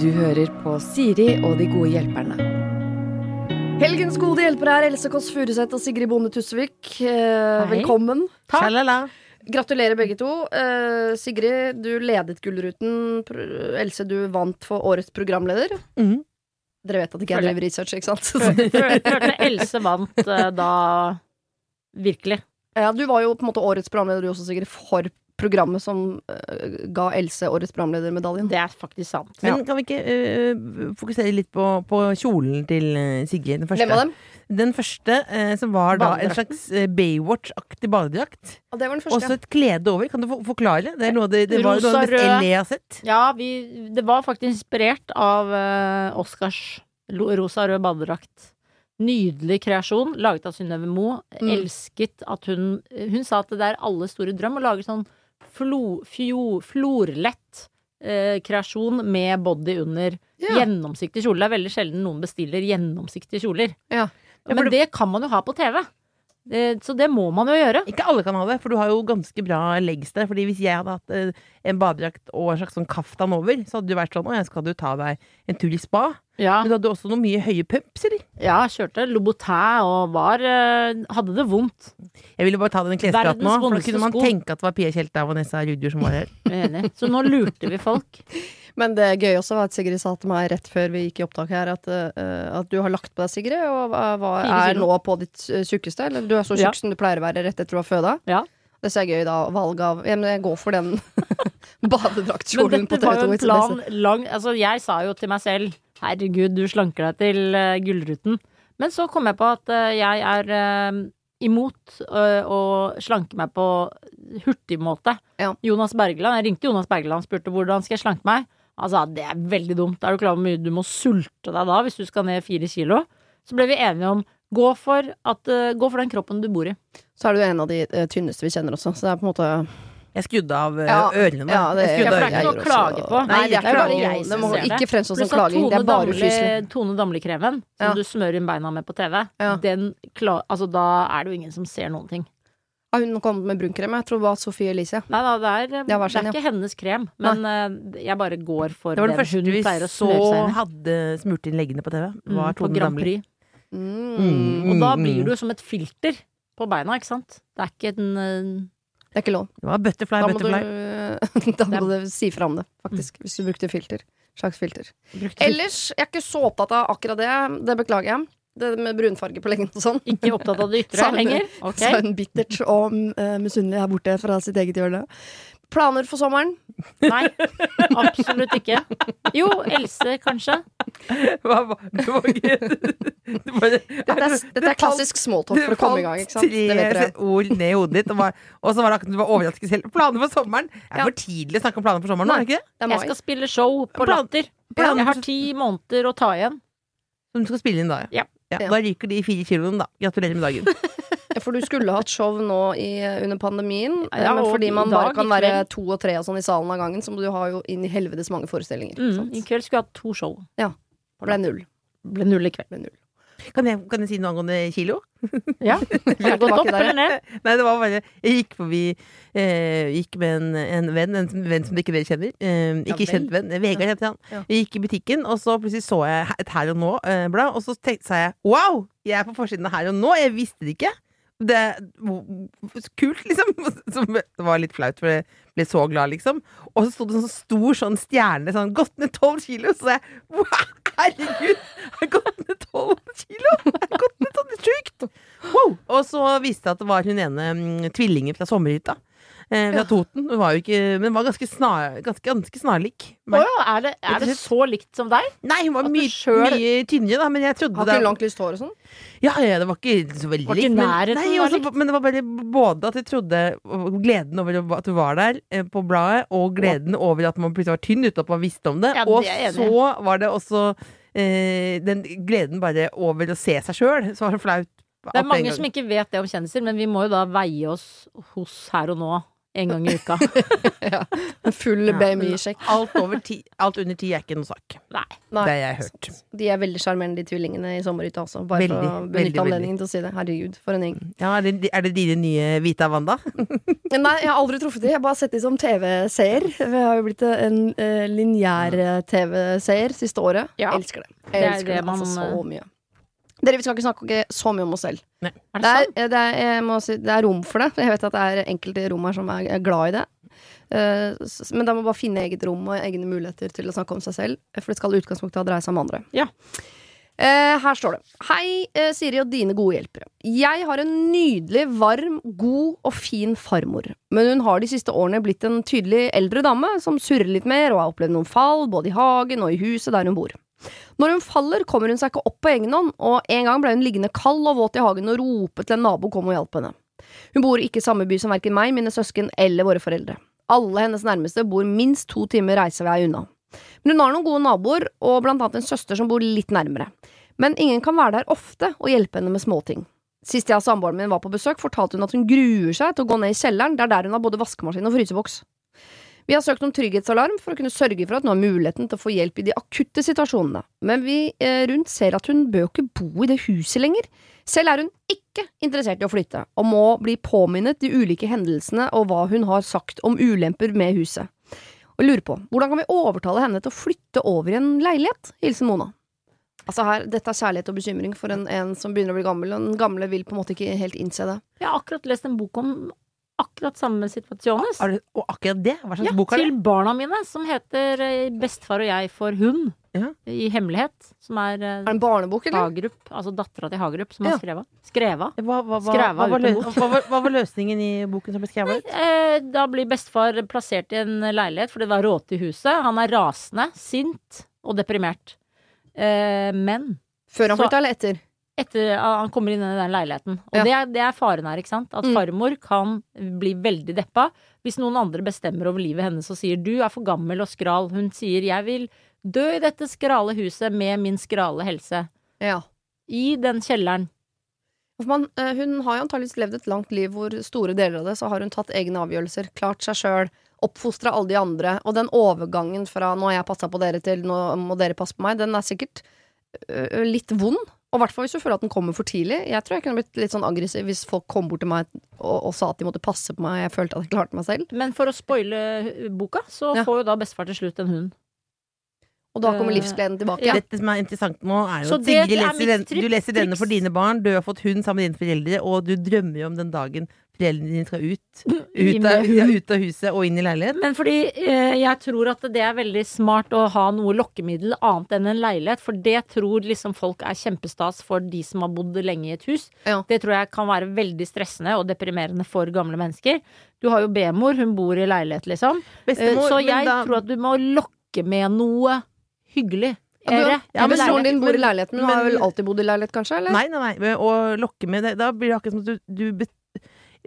Du hører på Siri og de gode hjelperne. Helgens gode hjelpere er Else Kåss Furuseth og Sigrid Bonde Tusvik. Eh, velkommen. Takk Gratulerer, begge to. Eh, Sigrid, du ledet Gullruten. Else, du vant for årets programleder. Mhm. Dere vet at ikke jeg Føler- driver research, ikke sant? Føl- føl- Følte Else vant eh, da virkelig. ja, du var jo på en måte årets programleder, du også, Sigrid, for programmet som uh, ga Else årets programledermedaljen. Det er faktisk sant. Men kan vi ikke uh, fokusere litt på, på kjolen til øh, Sigrid? Den første, Hvem av dem? Den første uh, som var da en slags Baywatch-aktig badedrakt. Og det var den første. Også et klede over. Kan du for forklare? Det, er noe det, det var noe av jeg har sett. Ja, vi, det var faktisk inspirert av eh, Oscars rosa-rød badedrakt. Nydelig kreasjon, laget av Synnøve Mo. Mm. Elsket at hun Hun sa at det er alle store drøm å lage sånn flo, fjo, florlett eh, kreasjon med body under. Ja. Gjennomsiktig kjole. Det er veldig sjelden noen bestiller gjennomsiktige kjoler. Ja. Men det- det kan man jo ha på TV. Så det må man jo gjøre. Ikke alle kan ha det, for du har jo ganske bra legs der. Fordi hvis jeg hadde hatt øh, en badedrakt og en slags sånn kaftan over, så hadde du vært sånn Å, jeg skal du ta deg en tur i spa? Ja, Men du hadde også noen mye høye pumps, eller? ja kjørte Louboutin og var eh, Hadde det vondt. Jeg ville bare ta den klespraten nå, for da kunne man sko. tenke at det var Pia Tjelta og Vanessa Rudjord som var her. Er Enig. Så nå lurte vi folk. Men det gøye også var at Sigrid sa til meg rett før vi gikk i opptak her, at, uh, at du har lagt på deg, Sigrid, og hva, er nå på ditt eh, tjukkeste? Eller du er så Ja. som du pleier å være rett etter du har føda? Ja. Det ser gøy da, valg av ja, men Jeg går for den Men badedraktkjolen på dette var jo en plan lang Altså, jeg sa jo til meg selv Herregud, du slanker deg til uh, Gullruten. Men så kom jeg på at uh, jeg er uh, imot å slanke meg på hurtigmåte. Ja. Jonas Bergeland, Jeg ringte Jonas Bergeland og spurte hvordan skal jeg slanke meg. Sa det er veldig dumt. Er du klar over hvor mye du må sulte deg da hvis du skal ned fire kilo? Så ble vi enige om gå for, at, uh, gå for den kroppen du bor i. Så er du en av de uh, tynneste vi kjenner også, så det er på en måte Jeg skrudde av øh, Ja, ørene. ja, det- jeg Ja, for det er ikke noe å klage på. Nei, det er det er bare ikke jeg det som må ser det. ikke fremstå som klaging, det er bare ufyselig. Tone Damli-kremen, som Ja. du smører inn beina med på TV, Ja. den altså, da er det jo ingen som ser noen ting. Har hun kom med brunkrem? Jeg tror det var Sophie Elise. Nei da, det er, det er ikke hennes krem, men Nei. jeg bare går for Det var det den første hun vi pleier å så seg inn hadde smurt inn leggene på TV. Var Mm, på Grand Damli. Prix. Mm. Og da Mm, blir mm. du som et filter på beina, ikke sant? Det er ikke en eh, Det er ikke lov. Det var butterfly, Da må, butterfly. du, da må du si fra om det, faktisk. Hvis du brukte filter. Slags filter. Ellers, jeg er ikke så opptatt av akkurat det. Det beklager jeg. Det med brunfarge på leggene og sånn. Ikke opptatt av det ytre Sa hun- lenger? Okay. Sa hun bittert og uh, misunnelig her borte fra sitt eget hjørne. Planer for sommeren? Nei, absolutt ikke. Jo, Else, kanskje. Hva var det? bare- Dette er, dette er klassisk smalltalk for å komme i gang, ikke sant? Det vet tre dere. ord ned i hodet ditt, og, var, og så var det akkurat du var overrasket selv. Planer for sommeren? Det er for tidlig å snakke om planer for sommeren nå, Nei. er det ikke det? Jeg skal spille show på Latter. Jeg har ti måneder å ta igjen. Som du skal spille inn da, Ja. ja. Ja. Da ryker de fire kiloene, da. Gratulerer med dagen. Ja, For du skulle hatt show nå i, under pandemien, eh, Ja, men fordi man dag, bare kan være to og tre og sånn i salen av gangen, så må du ha jo inn i helvetes mange forestillinger. Mm, sant? I kveld skulle jeg hatt to show. Ja. ble null. Ble null i kveld. Ble null. Kan jeg, kan jeg si noe angående kilo? Ja. Har det gått opp eller ned? Nei, det var bare Jeg gikk forbi eh, Gikk med en, en venn, en venn som dere kjenner. Eh, ikke kjent venn. Vegard heter han. Ja. Jeg gikk i butikken, og så plutselig så jeg et Her og Nå-blad, og så tenkte, sa jeg wow! Jeg er på forsiden av Her og Nå! Jeg visste det ikke! Det Kult, liksom. Som, det var litt flaut, for jeg ble så glad, liksom. Og så sto det en sånn stor sånn stjerne, sånn gått ned tolv kilo. Så jeg wow, herregud! Jeg har gått ned tolv kilo! Jeg har gått ned sånn sjukt! Wow! Og så viste det at det var hun ene mm, tvillingen fra sommerhytta. Eh, fra Ja. Toten. Hun var jo ikke Men var ganske, snar, ganske, ganske snarlik. Oh, ja, er det, er det så likt som deg? Nei, hun var mye, selv- mye tynnere, da, men jeg trodde Har det ikke langt lyst hår og sånn? Ja, ja, det var ikke så veldig likt. Men, nei, også, men det var bare både at jeg trodde Gleden over at du var der eh, på bladet, og gleden over at man plutselig var tynn uten at man visste om det. Ja, og i. så var det også eh, den gleden bare over å se seg sjøl. Så var det flaut. Det er mange som ikke vet det om kjendiser, men vi må jo da veie oss hos her og nå en gang i uka. ja. full Ja, BMI-sjekk. Alt, alt under ti er ikke noe sak. Nei. Nei. Det har jeg hørt. De er veldig sjarmerende, de tvillingene i sommerhytta også. Bare for å benytte veldig, anledningen til å si det. Herregud, for en gjeng. Ja, er, det, er det dine nye Vita Wanda? Nei, jeg har aldri truffet dem. Jeg har bare sett dem som TV-seer. Jeg har jo blitt en uh, lineær eh, TV-seer siste året. Ja. Elsker det. Er Elsker det det, altså så mye. Dere, vi skal ikke snakke så mye om oss selv. Er det Det er, det, er, si, det er rom for det. Jeg vet at det er enkelte rom her som er er glad i det. Uh, men da må man bare finne eget rom og egne muligheter til å snakke om seg selv. For det skal i utgangspunktet dreie seg om andre. Ja. Uh, her står det. Hei, uh, Siri og dine gode hjelpere. Jeg har en nydelig, varm, god og fin farmor. Men hun har de siste årene blitt en tydelig eldre dame som surrer litt mer og har opplevd noen fall både i hagen og i huset der hun bor. Når hun faller, kommer hun seg ikke opp på egen hånd, og en gang ble hun liggende kald og våt i hagen og rope til en nabo kom og hjalp henne. Hun bor ikke i samme by som verken meg, mine søsken eller våre foreldre. Alle hennes nærmeste bor minst to timer reisevei unna. Men hun har noen gode naboer, og blant annet en søster som bor litt nærmere. Men ingen kan være der ofte og hjelpe henne med småting. Sist jeg og samboeren min var på besøk, fortalte hun at hun gruer seg til å gå ned i kjelleren, det er der hun har både vaskemaskin og fryseboks. Vi har søkt om trygghetsalarm for å kunne sørge for at hun har muligheten til å få hjelp i de akutte situasjonene, men vi eh, rundt ser at hun bør jo ikke bo i det huset lenger. Selv er hun ikke interessert i å flytte, og må bli påminnet de ulike hendelsene og hva hun har sagt om ulemper med huset. Og lurer på, hvordan kan vi overtale henne til å flytte over i en leilighet? Hilsen Mona. Altså her, Dette er kjærlighet og bekymring for en, en som begynner å bli gammel, og den gamle vil på en måte ikke helt innse det. Jeg har akkurat lest en bok om akkurat samme situasjoner. Er det, og akkurat det? Hva slags Ja, bok er det? til barna mine, som heter eh, 'Bestefar og jeg for hund'. Ja. I hemmelighet. Som er eh, Er en barnebok, eller? Hagerup, altså dattera til Hagerup, som Ja. har skrevet. Skreva. Hva, hva, hva, Skreva hva, var, hva var løsningen i boken som ble skrevet? Eh, da blir bestefar plassert i en leilighet, for det var råte i huset. Han er rasende, sint og deprimert. Eh, men Før han flytta, eller etter? Etter at han kommer inn i den leiligheten. Og Ja. det, er, det er faren her, ikke sant. At Mm. farmor kan bli veldig deppa hvis noen andre bestemmer over livet hennes og sier du er for gammel og skral. Hun sier jeg vil dø i dette skrale huset med min skrale helse. Ja. I den kjelleren. Man, eh, hun har jo antageligvis levd et langt liv hvor store deler av det så har hun tatt egne avgjørelser, klart seg sjøl, oppfostra alle de andre. Og den overgangen fra 'nå har jeg passa på dere' til 'nå må dere passe på meg', den er sikkert litt vond. Og i hvert fall hvis du føler at den kommer for tidlig. Jeg tror jeg kunne blitt litt sånn aggressiv hvis folk kom bort til meg og, og sa at de måtte passe på meg, jeg følte at jeg klarte meg selv. Men for å spoile boka, så Ja. får jo da bestefar til slutt en hund. Og da kommer Eh, livsgleden tilbake. ja. Dette som er interessant nå, er jo at Sigrid er leser den, du leser denne for dine barn, du har fått hund sammen med dine foreldre, og du drømmer jo om den dagen foreldrene dine skal ut. Ut av, ja, ut av huset og inn i leilighet. Men fordi eh, jeg tror at det er veldig smart å ha noe lokkemiddel annet enn en leilighet, for det tror liksom folk er kjempestas for de som har bodd lenge i et hus. Ja. Det tror jeg kan være veldig stressende og deprimerende for gamle mennesker. Du har jo B-mor, hun bor i leilighet, liksom. Eh, Bestemor, Så jeg da- tror at du må lokke med noe hyggelig. Ja. Ja, men Broren din bor i leiligheten, men har vel alltid bodd i leilighet, kanskje? Eller? Nei, nei, nei. Å lokke med det Da blir det akkurat som at du, du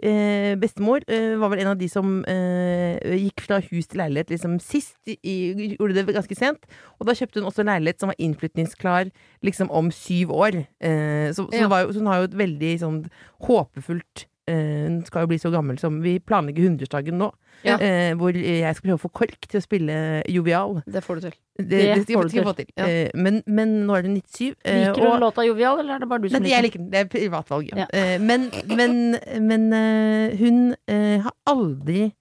eh, Bestemor eh, var vel en av de som eh, gikk fra hus til leilighet liksom sist. I, gjorde det ganske sent. Og da kjøpte hun også leilighet som var innflytningsklar liksom om syv år. Eh, så, så, Ja. var så hun har jo et veldig sånn håpefullt Hun skal jo bli så gammel som Vi planlegger 100-årsdagen nå. Ja. Eh, hvor jeg skal prøve å få KORK til å spille jovial. Det får du til. Det, Det det skal, får du skal jeg få til. Ja. Eh, men, men nå er det 97. eh, Liker du og- låta Jovial, eller er det bare du som Nei, liker den? liker den. Det er privatvalg, ja. Ja. Eh, men men, men eh, hun eh, har aldri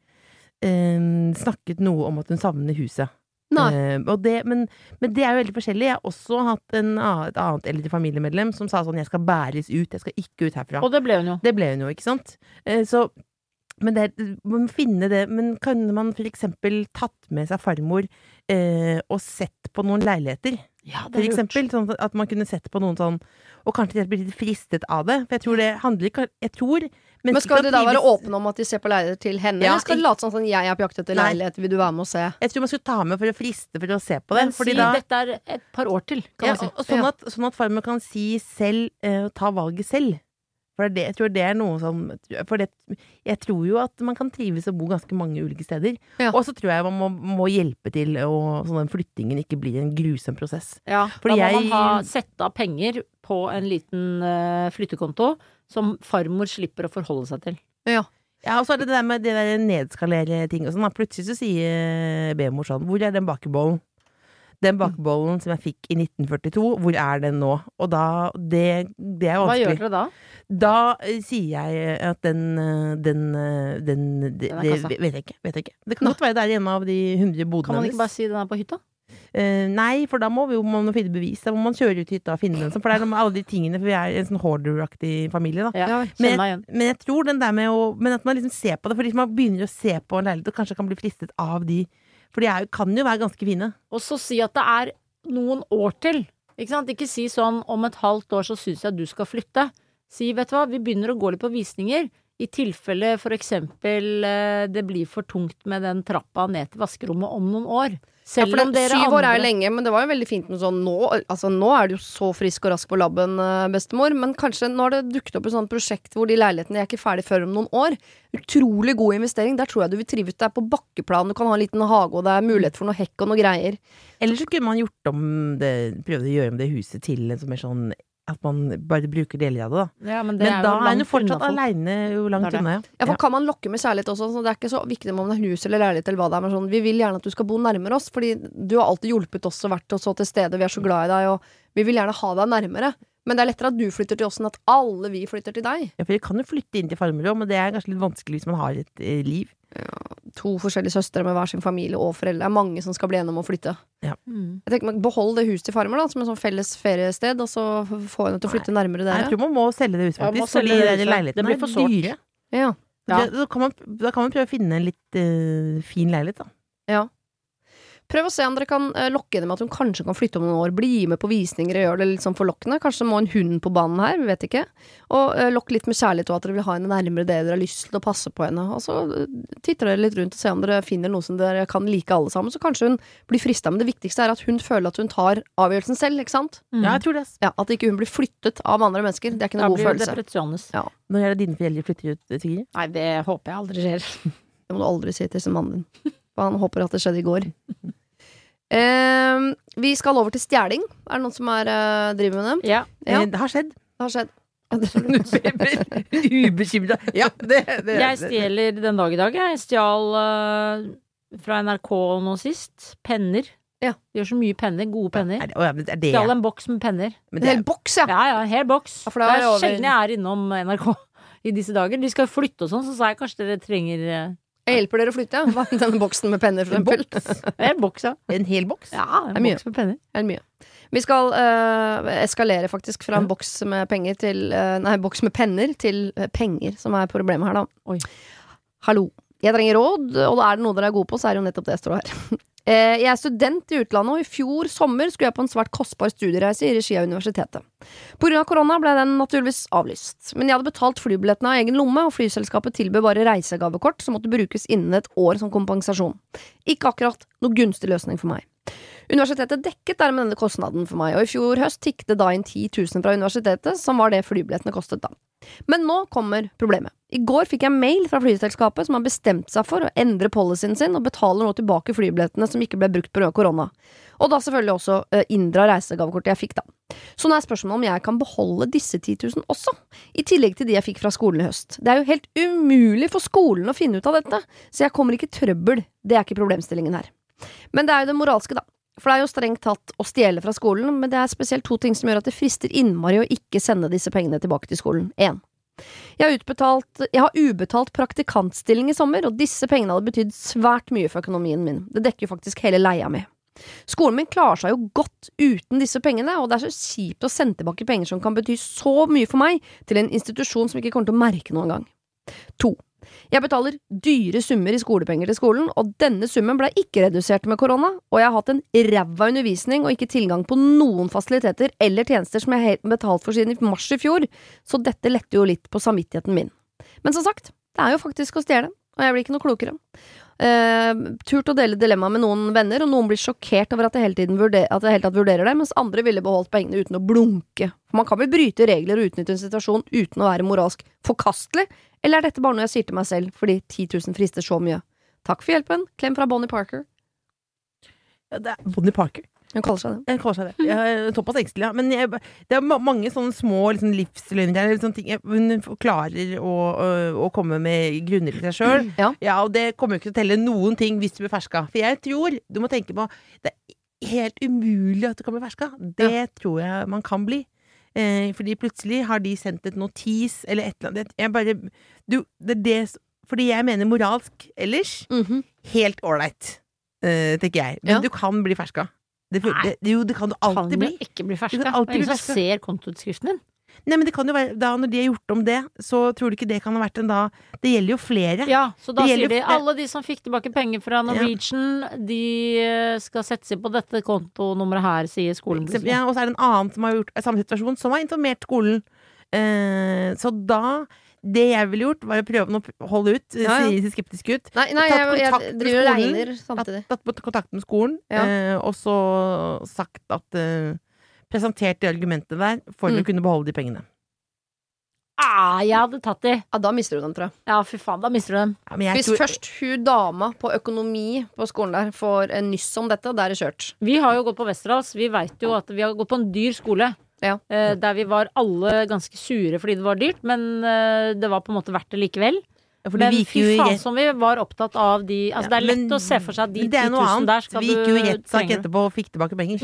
eh, snakket noe om at hun savner huset. Nei. Eh, og det, men, men det er jo veldig forskjellig. Jeg har også hatt en, et annet eldre familiemedlem som sa sånn 'jeg skal bæres ut, jeg skal ikke ut herfra'. Og det ble hun jo. Det ble hun jo, ikke sant? Eh, så men det, er- man må finne det Men kan man for eksempel tatt med seg farmor eh, og sett på noen leiligheter? Ja, For eksempel, sånn at man kunne sett på noen sånn Og kanskje blir litt fristet av det. For jeg tror det handler Jeg tror Men skal de da være åpne om at de ser på leiligheter til henne, Ja, eller skal de late som sånn sånn, 'jeg er på jakt etter leilighet, vil du være med og se'? Jeg tror man skulle ta med for å friste for å se på det. Men si da, dette er et par år til, kan ja, man si. og sånn, Ja. at, sånn at farmor kan si selv uh, Ta valget selv. For det, jeg tror det er noe som For det, jeg tror jo at man kan trives og bo ganske mange ulike steder. Ja. Og så tror jeg man må, må hjelpe til, og sånn at flyttingen ikke blir en grusom prosess. Ja, Fordi da må jeg- man ha sette av penger på en liten uh, flyttekonto som farmor slipper å forholde seg til. Ja. Ja, og så er det det der med det der nedskalere ting og sånn. Plutselig så sier B-mor sånn Hvor er den bakebollen? Den bakebollen som jeg fikk i 1942, hvor er den nå? Og da Det, det er Hva gjør dere da? Da eh, sier jeg at den Den, Den, eh, den Den er det vet jeg ikke. Vet jeg ikke. Det kan godt være det er i en av de 100 Kan man ikke bare si den er på hytta? Eh, nei, for da må vi jo man finne bevis. Da må man kjøre ut hytta og finne den. For det er noe med alle de tingene, for vi er en sånn hoarder-aktig familie, da. Ja, Ja, Men jeg, men jeg tror den der med å Men at man liksom ser på det. For hvis man begynner å se på en leilighet og kanskje kan bli fristet av de For de er, kan jo være ganske fine. Og så si at det er noen år til. Ikke sant? Ikke si sånn om et halvt år så syns jeg du skal flytte. Si vet du hva, vi begynner å gå litt på visninger. I tilfelle for eksempel eh, det blir for tungt med den trappa ned til vaskerommet om noen år. Ja, Selv for om det, syv år er jo lenge, men det var jo veldig fint med sånn nå, altså, nå er du jo så frisk og rask på labben, eh, bestemor. Men kanskje nå har det dukket opp et sånt prosjekt hvor de leilighetene er ikke ferdig før om noen år. Utrolig god investering. Der tror jeg du vil trives. Det er på bakkeplan, du kan ha en liten hage, og det er mulighet for noe hekk og noe greier. Eller så kunne man gjort om det Prøvd å gjøre om det huset til en som sånn at man bare bruker deler av det, da. Ja, men det Men er da er hun fortsatt aleine jo langt Det det. unna, ja. Ja, for kan man lokke med kjærlighet også? Så det er ikke så viktig om det er hus eller leilighet eller hva det er. Men sånn, vi vil gjerne at du skal bo nærmere oss, fordi du har alltid hjulpet oss og vært så til stede, vi er så glad i deg, og vi vil gjerne ha deg nærmere. Men det er lettere at du flytter til oss enn at alle vi flytter til deg. ja. For vi kan jo flytte inn til farmor òg, men det er kanskje litt vanskelig hvis man har et eh, liv. To forskjellige søstre med hver sin familie og foreldre. Det er mange som skal bli enige om å flytte. Mm. Jeg tenker, Behold det huset til farmor da, som en sånn felles feriested, og så få henne til å flytte nærmere dere. Jeg tror man må selge det huset, Ja, faktisk. Ja, det de huset. Det blir for sårt. Ja. Ja. Da, kan man, da kan man prøve å finne en litt uh, fin leilighet, da. Prøv å se om dere kan eh, lokke henne med at hun kanskje kan flytte om noen år. Bli med på visninger og gjøre det litt sånn forlokkende. Kanskje må en hund på banen her, vi vet ikke. Og uh, lokk litt med kjærlighet og at dere vil ha henne nærmere det dere har lyst til å passe på henne. Og så eh, titter dere litt rundt og ser om dere finner noe som dere kan like alle sammen. Så kanskje hun blir frista, men det viktigste er at hun føler at hun tar avgjørelsen selv, ikke sant? Mm. Ja, jeg tror det. Ja, At ikke hun blir flyttet av andre mennesker. Det er ikke noen god følelse. det følelse. depresjones. Når er det dine foreldre flytter ut, Sigrid? Nei, det håper jeg aldri skjer. Det må du aldri si til mannen din. For han håper at det skjedde i går. Eh, vi skal over til stjeling. Er det noen som er, uh, driver med det? Ja. Ja. Eh, Det har skjedd. Det har skjedd. Ubekymra. Ja, det, det, Jeg stjeler den dag i dag. Jeg stjal uh, fra NRK nå sist. Penner. Ja. De gjør så mye penner. Gode penner. Er det, ja, er det, Stjal en boks med penner. men En hel boks, ja. Ja, ja, en hel boks. Ja, det det er er sjelden jeg er innom NRK i disse dager. De skal flytte og sånn, så sa jeg kanskje dere trenger Jeg hjelper dere å flytte. ja. denne boksen med penner, for En eksempel? en boks, ja. en hel boks? Ja, en Det er boks med penner. Eller mye. Vi skal uh, eskalere faktisk fra en Ja. boks med penger til uh, Nei, boks med penner til eh, penger, som er problemet her, da. Oi. Hallo. Jeg trenger råd, og er det noe dere er gode på, så er det jo nettopp det jeg står her. Eh, Jeg er student i utlandet, og i fjor sommer skulle jeg på en svært kostbar studiereise i regi av universitetet. Av korona ble den naturligvis avlyst, men jeg hadde betalt flybillettene av egen lomme, og flyselskapet tilbød bare reisegavekort som måtte brukes innen et år som kompensasjon. Ikke akkurat noe gunstig løsning for meg. Universitetet dekket dermed denne kostnaden for meg, og i fjor høst tikket det da inn 10 000 fra universitetet, som var det flybillettene kostet da. Men nå kommer problemet. I går fikk jeg mail fra flyselskapet som har bestemt seg for å endre policyen sin og betaler nå tilbake flybillettene som ikke ble brukt pga. korona. Og da selvfølgelig også eh, inndra reisegavekortet jeg fikk, da. Så nå er spørsmålet om jeg kan beholde disse 10 000 også, i tillegg til de jeg fikk fra skolen i høst. Det er jo helt umulig for skolen å finne ut av dette, så jeg kommer ikke i trøbbel, det er ikke problemstillingen her. Men det er jo det moralske, da. For det er jo strengt tatt å stjele fra skolen, men det er spesielt to ting som gjør at det frister innmari å ikke sende disse pengene tilbake til skolen. Én. Jeg har, jeg har ubetalt praktikantstilling i sommer, og disse pengene hadde betydd svært mye for økonomien min. Det dekker jo faktisk hele leia mi. Skolen min klarer seg jo godt uten disse pengene, og det er så kjipt å sende tilbake penger som kan bety så mye for meg, til en institusjon som ikke kommer til å merke noen gang. 2. Jeg betaler dyre summer i skolepenger til skolen, og denne summen ble ikke redusert med korona, og jeg har hatt en ræva undervisning og ikke tilgang på noen fasiliteter eller tjenester som jeg har betalt for siden i mars i fjor, så dette letter jo litt på samvittigheten min. Men som sagt, det er jo faktisk å stjele, og jeg blir ikke noe klokere. Uh, turt å dele dilemmaet med noen venner, og noen blir sjokkert over at jeg hele tiden vurderer, at jeg hele tatt vurderer det, mens andre ville beholdt pengene uten å blunke. For man kan vel bryte regler og utnytte en situasjon uten å være moralsk forkastelig, eller er dette bare noe jeg sier til meg selv fordi 10 000 frister så mye? Takk for hjelpen. Klem fra Bonnie Parker. Ja, det er Bonnie Parker. Hun kaller seg det. Jeg kaller seg det. Jeg er såpass engstelig, ja. Men jeg, det er ma mange sånne små liksom, livsløgner her. eller Sånne ting. Jeg- Hun klarer å, å, å komme med grunner til seg sjøl. Ja. Ja, og det kommer jo ikke til å telle noen ting hvis du blir ferska. For jeg tror, du må tenke på Det er helt umulig at du kan bli ferska. Det tror jeg man kan bli. Eh, fordi plutselig har de sendt et notis eller et eller annet. Jeg bare du, det er det s- Fordi jeg mener moralsk ellers Mhm. helt ålreit, eh, tenker jeg. Men Ja. du kan bli ferska. Det, det, jo, det kan du Kan alltid jo bli. ikke bli Du ferska. Det er ingen som ser kontoutskriften din. Nei, men det kan jo være da Når de har gjort om det, så tror du ikke det kan ha vært en da Det gjelder jo flere. Ja, så da sier de alle de som fikk tilbake penger fra Norwegian, de eh, skal sette seg på dette kontonummeret her, sier skolen. Ja, og så er det en annen som har gjort samme situasjon, som har informert skolen. Eh, så da Det jeg ville gjort, var å prøve å holde ut, Ja, ja. sier skeptisk ut. Nei, nei jeg, jeg, jeg driver og regner samtidig. tatt på kontakt med skolen, Ja. eh, og så sagt at eh, Presentert de argumentene der for Mm. å kunne beholde de pengene. Ah, jeg hadde tatt de. Ja, da mister du dem, tror jeg. Ja, fy faen, da mister du dem. Ja, men jeg Hvis tror- først hun dama på økonomi på skolen der får en nyss om dette, da er det kjørt. Vi har jo gått på Westerdals. Vi veit jo at vi har gått på en dyr skole. Ja. Eh, der vi var alle ganske sure fordi det var dyrt, men eh, det var på en måte verdt det likevel. ja, Men fy faen rett- som vi var opptatt av de Altså, Ja, det er lett men- å se for seg at de men det er 10 000 annet. der skal Vi gikk jo i rettssak etterpå og fikk tilbake penger.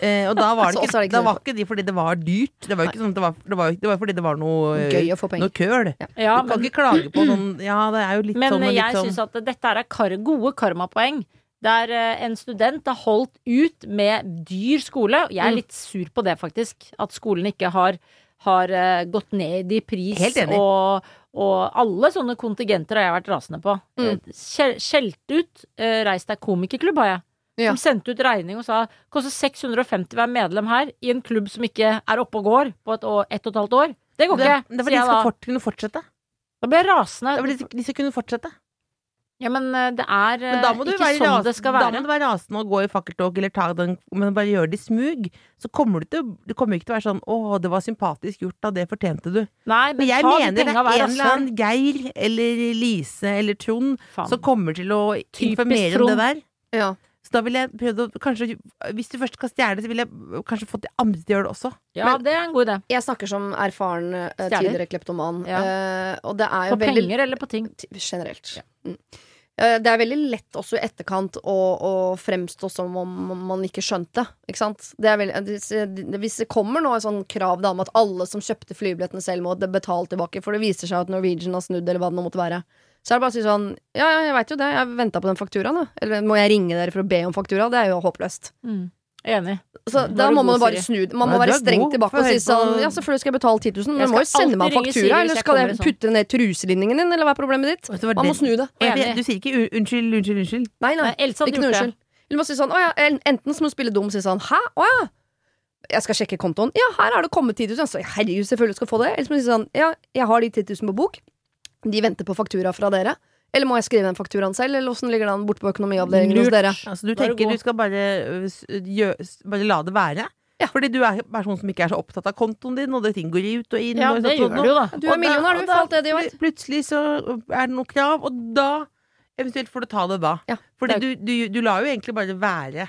Eh, og da var det ikke, det ikke da var ikke de fordi det var dyrt. Det var ikke sånn det var, det var, det var fordi det var noe Gøy å få penger. Noe køl. Ja, du kan men, ikke klage på sånn Ja, det er jo litt men sånn Men jeg sånn. syns at dette er gode karmapoeng. Der eh, en student har holdt ut med dyr skole. Jeg er Mm. litt sur på det, faktisk. At skolen ikke har, har eh, gått ned i pris. Helt enig. Og, og alle sånne kontingenter har jeg vært rasende på. Mm. Eh, Skjelt ut eh, Reis deg komikerklubb, har jeg. Ja. Som sendte ut regning og sa koster 650 å være medlem her i en klubb som ikke er oppe og går på et, år, et og et halvt år. Det går ikke, det var de som kunne fortsette. Da ble jeg rasende. Det var de, skal kunne fortsette. Ja, men eh, det er eh, Men du ikke være, sånn rasen, det skal da må du være rasende og gå i fakkeltog eller ta den Men bare gjør det i smug. Så kommer du til du Det kommer ikke til å være sånn 'Å, det var sympatisk gjort, da. Det fortjente du'. Nei, men Men jeg ta mener det er en eller annen Geir eller Lise eller Trond som kommer til å informere om det der. Ja. Så da ville jeg prøvd å kanskje Hvis du først skal stjele, så ville jeg kanskje fått de andre til å gjøre det også. Ja, Men- det er en god idé. Jeg snakker som erfaren eh, Stjeler. tidligere kleptoman, Ja. Uh, og det er jo På veldig penger eller på ting. Generelt. Generelt. Mm. Eh, Det er veldig lett også i etterkant å, å fremstå som om man ikke skjønte. Ikke? Det veldig, hvis det kommer nå et sånn krav da, om at alle som kjøpte flybillettene selv, må betale tilbake, for det viser seg at Norwegian har snudd, eller hva det nå måtte være, så er det bare å si sånn Ja, ja, jeg veit jo det, jeg venta på den fakturaen, da. Eller må jeg ringe dere for å be om faktura? Det er jo håpløst. Mm. Enig. Så da må man bare snu Man må Nei, være streng tilbake og si sånn Ja, selvfølgelig skal jeg betale 10 000, men Jeg du må jo sende meg en faktura, eller skal jeg sånn. putte det ned i truselinningen din, eller hva er problemet ditt? Man Man må snu det. Jeg Enig. Du sier ikke unnskyld, unnskyld, unnskyld. Nei, nei. Nei, Else Ikke noe unnskyld. Eller må si sånn, ja, enten så må du spille dum og si sånn, hæ, å ja, jeg skal sjekke kontoen. Ja, her er det kommet 10 000. Så herregud, selvfølgelig skal du få det. Eller så må du si sånn, ja, jeg har de 10 000 på bok. De venter på faktura fra dere. Eller må jeg skrive den fakturaen selv, eller åssen ligger den borte på økonomiavdelingen hos dere? Altså, du er du tenker du skal bare, øh, gjø, bare la det være? Ja. Fordi du er en person som ikke er så opptatt av kontoen din, og det ting går ut og inn. Ja, og det gjør du jo, da. Du er millionær, du, og for alt det de da vet. Plutselig så er det noe krav, og da eventuelt får du ta det da. Ja. Fordi du, du, du lar jo egentlig bare være.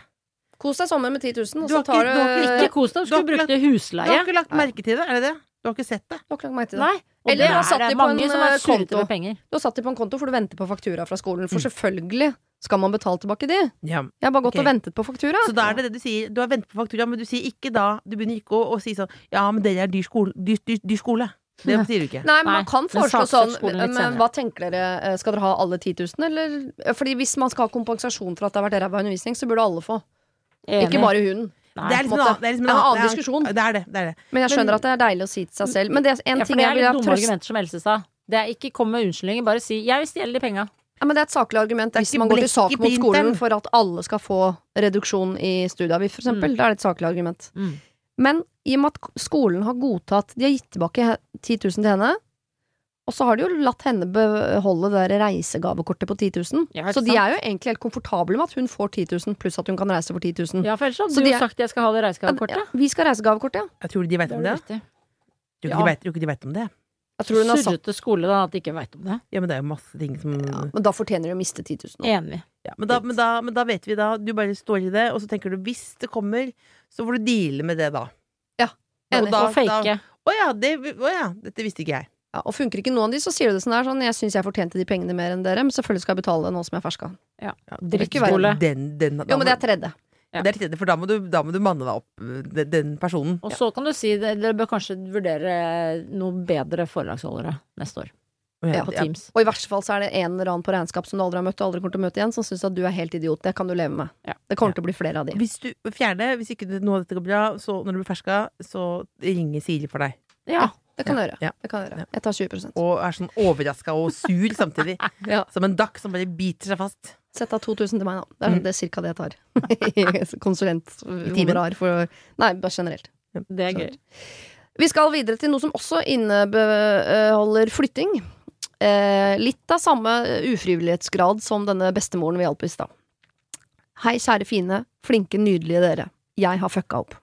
Kos deg sommer med 10 000, og så tar ikke- du du ikke- Ikke kos deg, du Du skulle brukt husleie. det Du har ikke lagt merke til det, er det det? Du har ikke sett det? Du har ikke lagt merke til det. Nei. Eller det har satt de på mange en, som eh, er konto. med penger. Du har satt de på en konto for du venter på faktura fra skolen, Mm. for selvfølgelig skal man betale tilbake de. Ja. Jeg har bare gått okay. og ventet på faktura. Så da er det det du sier. Du har ventet på faktura, men du sier ikke da Du begynner ikke å, å si sånn Ja, men dere er dyr skole. Dyr, dyr, dyr skole. Det sier du ikke. Nei, man kan foreslå sånn Men hva tenker dere? eh, Skal dere ha alle 10 000, eller? Fordi hvis man skal ha kompensasjon for at det har vært ræva undervisning, så burde alle få. Enig. Ikke bare hun. Nei. Det er liksom en annen, det er liksom er en annen det diskusjon. Det er det. det, er det. Men jeg skjønner Men- at det er deilig å si til seg selv. Men det er en ja, ting jeg vil ha trøst som Else sa. Det er ikke kom med unnskyldninger, bare si 'jeg vil stjele de penga'. ja, Men det er et saklig argument Det er hvis ikke man går til sak mot skolen for at alle skal få reduksjon i studieavgift, for eksempel. Mm. Da er det et saklig argument. Mm. Men i og med at skolen har godtatt De har gitt tilbake 10 000 til henne. Og så har de jo latt henne beholde det der reisegavekortet på 10 000. Ja, så de er jo egentlig helt komfortable med at hun får 10 000, pluss at hun kan reise for 10 000. Ja, for ellers hadde Så du jo er- sagt 'jeg skal ha det reisegavekortet'. Ja, vi skal ha reisegavekortet, ja. Jeg tror de vet om det. du rett. Tror Ja. ikke de vet, ikke de vet om det. Jeg tror hun har satt Surrete skole, da, at de ikke veit om det. Ja, men det er jo masse ting som ja, Men da fortjener de å miste 10 000. nå. Enig. Ja, men, da, men, da, men da vet vi da Du bare står i det, og så tenker du hvis det kommer, så får du deale med det da. Ja, Og enig. da- Og fake. Å ja, det, å ja, dette visste ikke jeg. Ja, og funker ikke noen av de, så sier du det sånn der sånn Jeg syns jeg fortjente de pengene mer enn dere, men selvfølgelig skal jeg betale det nå som jeg er ferska. Ja, Drittskole. Den, den, Jo, men det er tredje. Ja. det er tredje, for da må, du, da må du manne deg opp, øh, den, den personen. Og så kan du si det- dere bør kanskje vurdere noe bedre foredragsholdere neste år. Ja, På Ja. Teams. Og i verste fall så er det en eller annen på regnskap som du aldri har møtt og aldri kommer til å møte igjen, som syns at du er helt idiot. Det kan du leve med. Ja. Det kommer til å bli flere av de. Hvis du, fjerner, hvis ikke noe av dette går bra, så når du blir ferska, så ringer Siri for deg. Ja. Det kan jeg gjøre. ja. Det kan jeg gjøre. Jeg tar 20% Og er sånn overraska og sur samtidig. Ja. Som en dakk som bare biter seg fast. Sett av 2000 til meg, da. Det er, Mm. det er cirka det jeg tar. Konsulenthonorar for Nei, bare generelt. Det er gøy. Vi skal videre til noe som også inneholder flytting. Eh, litt av samme ufrivillighetsgrad som denne bestemoren vi hjalp i stad. Hei, kjære fine, flinke, nydelige dere. Jeg har fucka opp.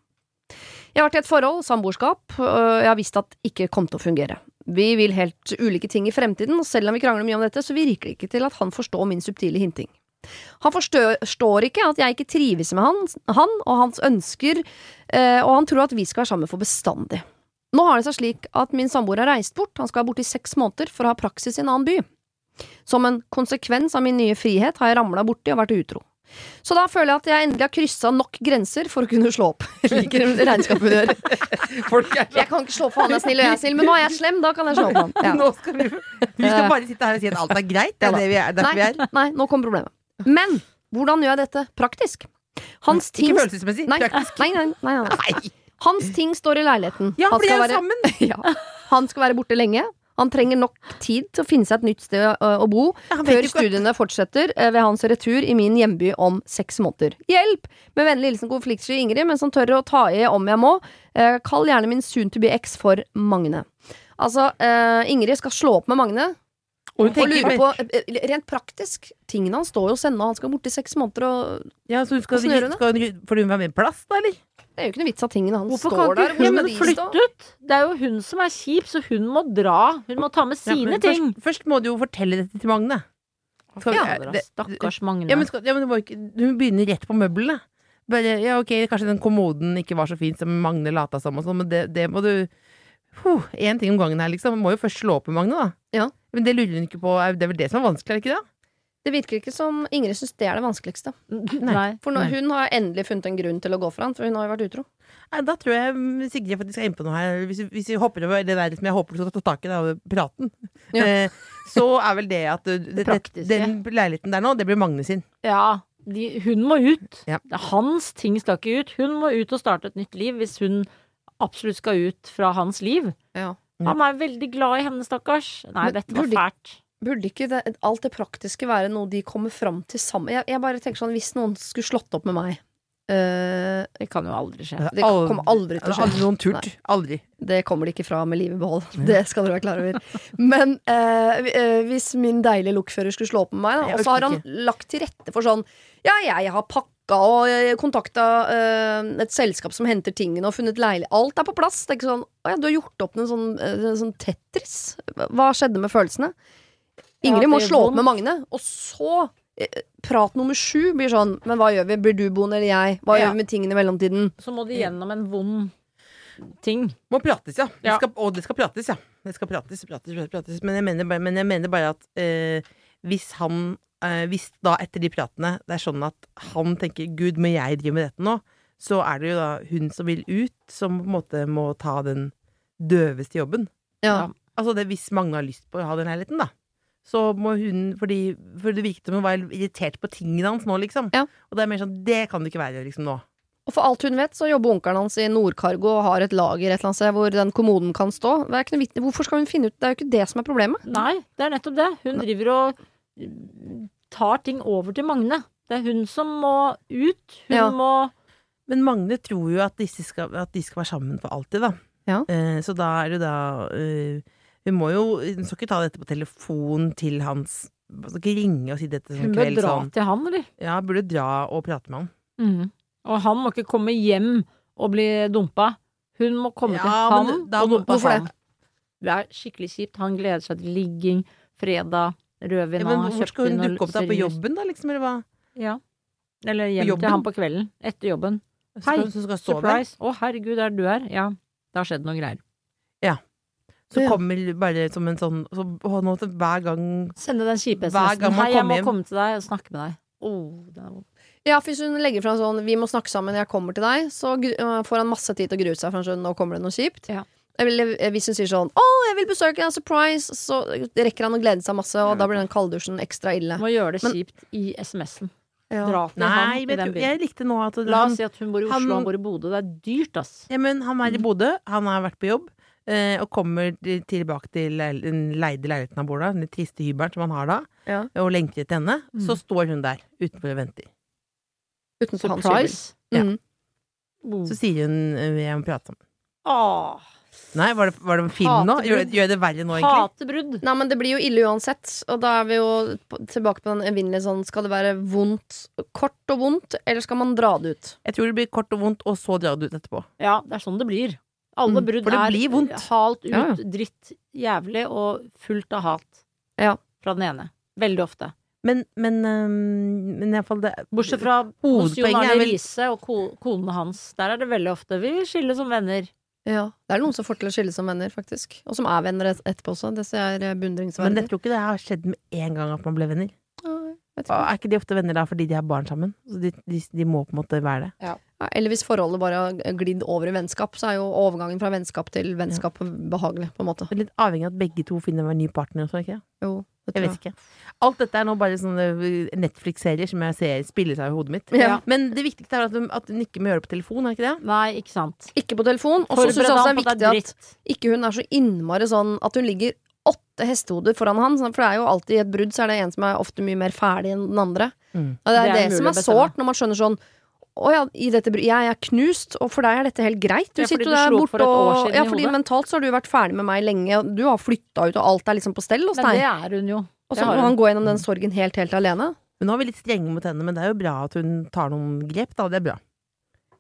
Jeg har vært i et forhold, samboerskap, og jeg har visst at det ikke kom til å fungere. Vi vil helt ulike ting i fremtiden, og selv om vi krangler mye om dette, så virker det ikke til at han forstår min subtile hinting. Han forstår ikke at jeg ikke trives med han, han og hans ønsker, eh, og han tror at vi skal være sammen for bestandig. Nå har det seg slik at min samboer har reist bort, han skal være borte i seks måneder for å ha praksis i en annen by. Som en konsekvens av min nye frihet har jeg ramla borti og vært utro. Så da føler jeg at jeg endelig har kryssa nok grenser for å kunne slå opp. Liker regnskapet gjør. Jeg kan ikke slå opp for han er snill og jeg er snill, men nå er jeg slem, da kan jeg slå opp han. Ja. Nå skal vi, vi skal bare sitte her og si at alt er greit. Det er det vi er, derfor vi er. nei, nå kommer problemet. Men hvordan gjør jeg dette praktisk? Hans ting Ikke følelsesmessig. Nei, Praktisk. nei, nei, nei, nei. Nei. Hans ting står i leiligheten. Ja, Han skal være-. Ja. Han skal være borte lenge. Han trenger nok tid til å finne seg et nytt sted å, bo Ja, før studiene fortsetter ved hans retur i min hjemby om seks måneder. Hjelp! Med vennlig hilsen konfliktsky Ingrid, men som tør å ta i om jeg må. Kall gjerne min soon to be ex for Magne. Altså, Ingrid skal slå opp med Magne Og hun og tenker på Rent praktisk, tingene hans står jo og han skal borte i seks måneder, og ja, så hun skal, skal, skal Får hun være med i plass, da, eller? Det er jo ikke noe vits at tingene hans Hvorfor står kan ikke hun de flytte ut? Det er jo hun som er kjip, så hun må dra. Hun må ta med sine ja, ting. Først, først må du jo fortelle dette til Magne. Skal vi- Ja, det- Stakkars Magne. Ja, men, skal, ja, men det var ikke, hun begynner rett på møblene. Bare, ja, ok, kanskje den kommoden ikke var så fin som Magne lata som, og sånn, men det, det må du Én ting om gangen her, liksom. Må jo først slå opp med Magne, da. Ja. Men det lurer hun ikke på. Det er vel det som er vanskelig, er det ikke det? Det virker ikke som Ingrid syns det er det vanskeligste. Nei. For nå, hun har endelig funnet en grunn til å gå for han, for hun har jo vært utro. Nei, da tror jeg mm, Sigrid faktisk er inne på noe her. Hvis, vi- hvis vi hopper over det der som jeg håper du skal ta tak i, da, praten, Ja. eh, så er vel det at uh, det, det, den leiligheten der nå, det blir Magne sin. Ja, de, hun må ut. Ja. Hans ting skal ikke ut. Hun må ut og starte et nytt liv hvis hun absolutt skal ut fra hans liv. Ja. Ja. Han er veldig glad i henne, stakkars. Nei, Men dette var fælt. Burde ikke det, alt det praktiske være noe de kommer fram til sammen? Jeg, jeg bare tenker sånn, Hvis noen skulle slått opp med meg eh, Det kan jo aldri skje. Det kommer aldri til å skje. Aldri noen turt. Aldri. Det kommer de ikke fra med livet i behold. Det skal dere være klar over. Men eh, hvis min deilige lokfører skulle slå opp med meg, og så har han lagt til rette for sånn Ja, jeg har pakka og kontakta et selskap som henter tingene og funnet leilighet Alt er på plass. Det er ikke sånn Å ja, du har gjort opp en sånn, en sånn Tetris. Hva skjedde med følelsene? Ingrid Ja, må slå opp med Magne, og så eh, Prat nummer sju blir sånn Men hva gjør vi? Blir du boende eller jeg? Hva Ja. gjør vi med tingene i mellomtiden? Så må de gjennom en vond ting. Må prates, ja. Det skal, og det skal prates, ja. Det skal prates, prates, prates. Men, jeg mener bare, men jeg mener bare at eh, hvis han eh, Hvis da etter de pratene det er sånn at han tenker 'gud, må jeg drive med dette nå', så er det jo da hun som vil ut, som på en måte må ta den døveste jobben. Ja. Altså det, hvis Magne har lyst på å ha den leiligheten, da. Så må hun Fordi for det virket som hun var irritert på tingene hans nå, liksom. Ja. Og det er mer sånn Det kan det ikke være, liksom, nå. Og for alt hun vet, så jobber onkelen hans i Nordkargo og har et lager et eller annet sted hvor den kommoden kan stå. Det er ikke noe Hvorfor skal hun finne ut Det er jo ikke det som er problemet. Nei, det er nettopp det. Hun driver og mm, tar ting over til Magne. Det er hun som må ut. Hun Ja. må Men Magne tror jo at, disse skal, at de skal være sammen for alltid, da. Ja. Eh, så da er det da eh, Hun må jo Hun skal ikke ta dette på telefon til hans Hun skal ikke ringe og si dette Hun sånn bør dra sånn. til han, eller? Ja, burde dra og prate med han. Mm. Og han må ikke komme hjem og bli dumpa. Hun må komme Ja, til han og dumpa han. Det er skikkelig kjipt. Han gleder seg til ligging fredag. rødvin Ja, men har hvor skal hun dukke opp da? På jobben, da, liksom? Eller hva? Ja. Eller hjem til han på kvelden. Etter jobben. Hei? Surprise! Å, herregud, er du her? Ja. Det har skjedd noen greier. Så Ja. kommer bare som en sånn så, å, nå, hver gang Sende den kjipe SMS-en. Hei, jeg må hjem. komme til deg og snakke med deg. Oh, det er. Ja, for hvis hun legger fra sånn 'vi må snakke sammen, jeg kommer til deg', så øh, får han masse tid til å grue seg, for han skjønner nå kommer det noe kjipt. Ja. Eller eh, hvis hun sier sånn 'å, jeg vil besøke deg, surprise', så rekker han å glede seg masse, og da blir den kalddusjen ekstra ille. Må gjøre det Men- kjipt i SMS-en. Ja. Dra til Nei, han i den byen. jeg likte nå at La han, oss si at hun bor i Oslo, han- han bor i Bodø. Det er dyrt, ass. ja, men han er i. Bodø, han har vært på jobb, eh, og kommer tilbake til den leide leiligheten han bor da, den triste hybelen som han har da, Ja. og lenker etter henne. Mm. Så står hun der utenfor og venter. Utenfor hans hybel. Surprise. Ja. Mm. Oh. Så sier hun eh, 'jeg må prate sammen'. Åh, Nei, var det, var det film film nå? Gjør, gjør det verre nå, egentlig? Hatebrudd. Nei, men det blir jo ille uansett, og da er vi jo tilbake på den evinnelige sånn Skal det være vondt, kort og vondt, eller skal man dra det ut? Jeg tror det blir kort og vondt, og så dra det ut etterpå. Ja, det er sånn det blir. Alle Mm, brudd mm, er vondt. halt ut, Ja, ja. dritt, jævlig og fullt av hat. Ja. Fra den ene. Veldig ofte. Men, men, øhm, men i hvert fall det Bortsett fra hos er Arne vel- Riise og ko konene hans. Der er det veldig ofte vi skiller som venner. Ja. Det er noen som får til å skille som venner, faktisk. Og som er venner etterpå også. Det ser jeg er Men jeg tror ikke det har skjedd med en gang at man ble venner. Ja, ikke. er ikke de ofte venner da fordi de har barn sammen? Så de, de, de må på en måte være det. Ja, eller hvis forholdet bare har glidd over i vennskap, så er jo overgangen fra vennskap til vennskap behagelig, på en måte. Det litt avhengig av at begge to finner en ny partner. og sånn, ikke? Jo, det Jeg vet ikke. Alt dette er nå bare sånne Netflix-serier som jeg ser spille seg i hodet mitt. Ja. Men det viktigste er at at hun ikke må gjøre det på telefon, er ikke det? Nei, ikke sant. Ikke på telefon. Og så syns jeg også det er det viktig at ikke hun er så innmari sånn at hun ligger åtte hestehoder foran han. For det er jo alltid i et brudd så er det en som er ofte mye mer ferdig enn den andre. Mm. Og det er Det det, er som er sårt, når man skjønner sånn å ja, i dette, jeg er knust, og for deg er dette helt greit. Du Ja, sitter der borte for og Ja, fordi mentalt så har du vært ferdig med meg lenge, og du har flytta ut, og alt er liksom på stell hos Men det er hun jo. Og så må han gå gjennom den sorgen helt, helt alene. Men nå er vi litt strenge mot henne, men det er jo bra at hun tar noen grep, da. Det er bra.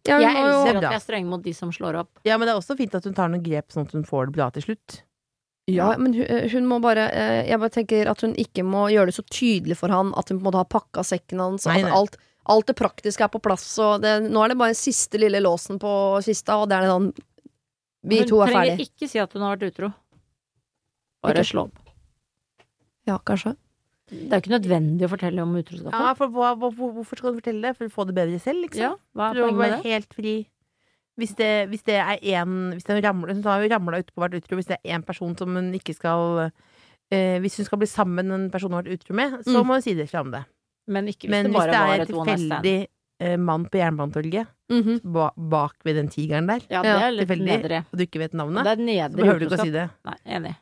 Ja, hun Jeg elsker er at jeg vi er strenge mot de som slår opp. Ja, men det er også fint at hun tar noen grep sånn at hun får det bra til slutt. Ja, men hun, hun må bare eh, Jeg bare tenker at hun ikke må gjøre det så tydelig for han at hun på en måte har pakka sekken hans, og Nei, nei. alt, alt det praktiske er på plass. Og det, nå er det bare siste lille låsen på kista, og det er det sånn Vi to er Hun trenger ikke si at hun har vært utro. Bare slå opp. Ja, kanskje. Det er jo ikke nødvendig å fortelle om utroskapet. Ja, for hva, hva, hvorfor skal hun fortelle det? For å få det bedre selv, liksom? Ja, hva er For å poenget med være det? helt fri. Hvis det, hvis det er én Hvis det ramler, Hun har jo ramla utpå vært utro. Hvis det er én person som hun ikke skal eh, Hvis hun skal bli sammen med en person hun har vært utro med, så Mm. må hun si det fra om det. Men ikke hvis Men det hvis bare det var er et one night stand. tilfeldig eh, mann på Jernbanetorget Mhm. ba, bak ved den tigeren der, Ja, det er litt tilfeldig. nedre. og du ikke vet Det navnet, nedre, så behøver du ikke å si det. Nei, enig.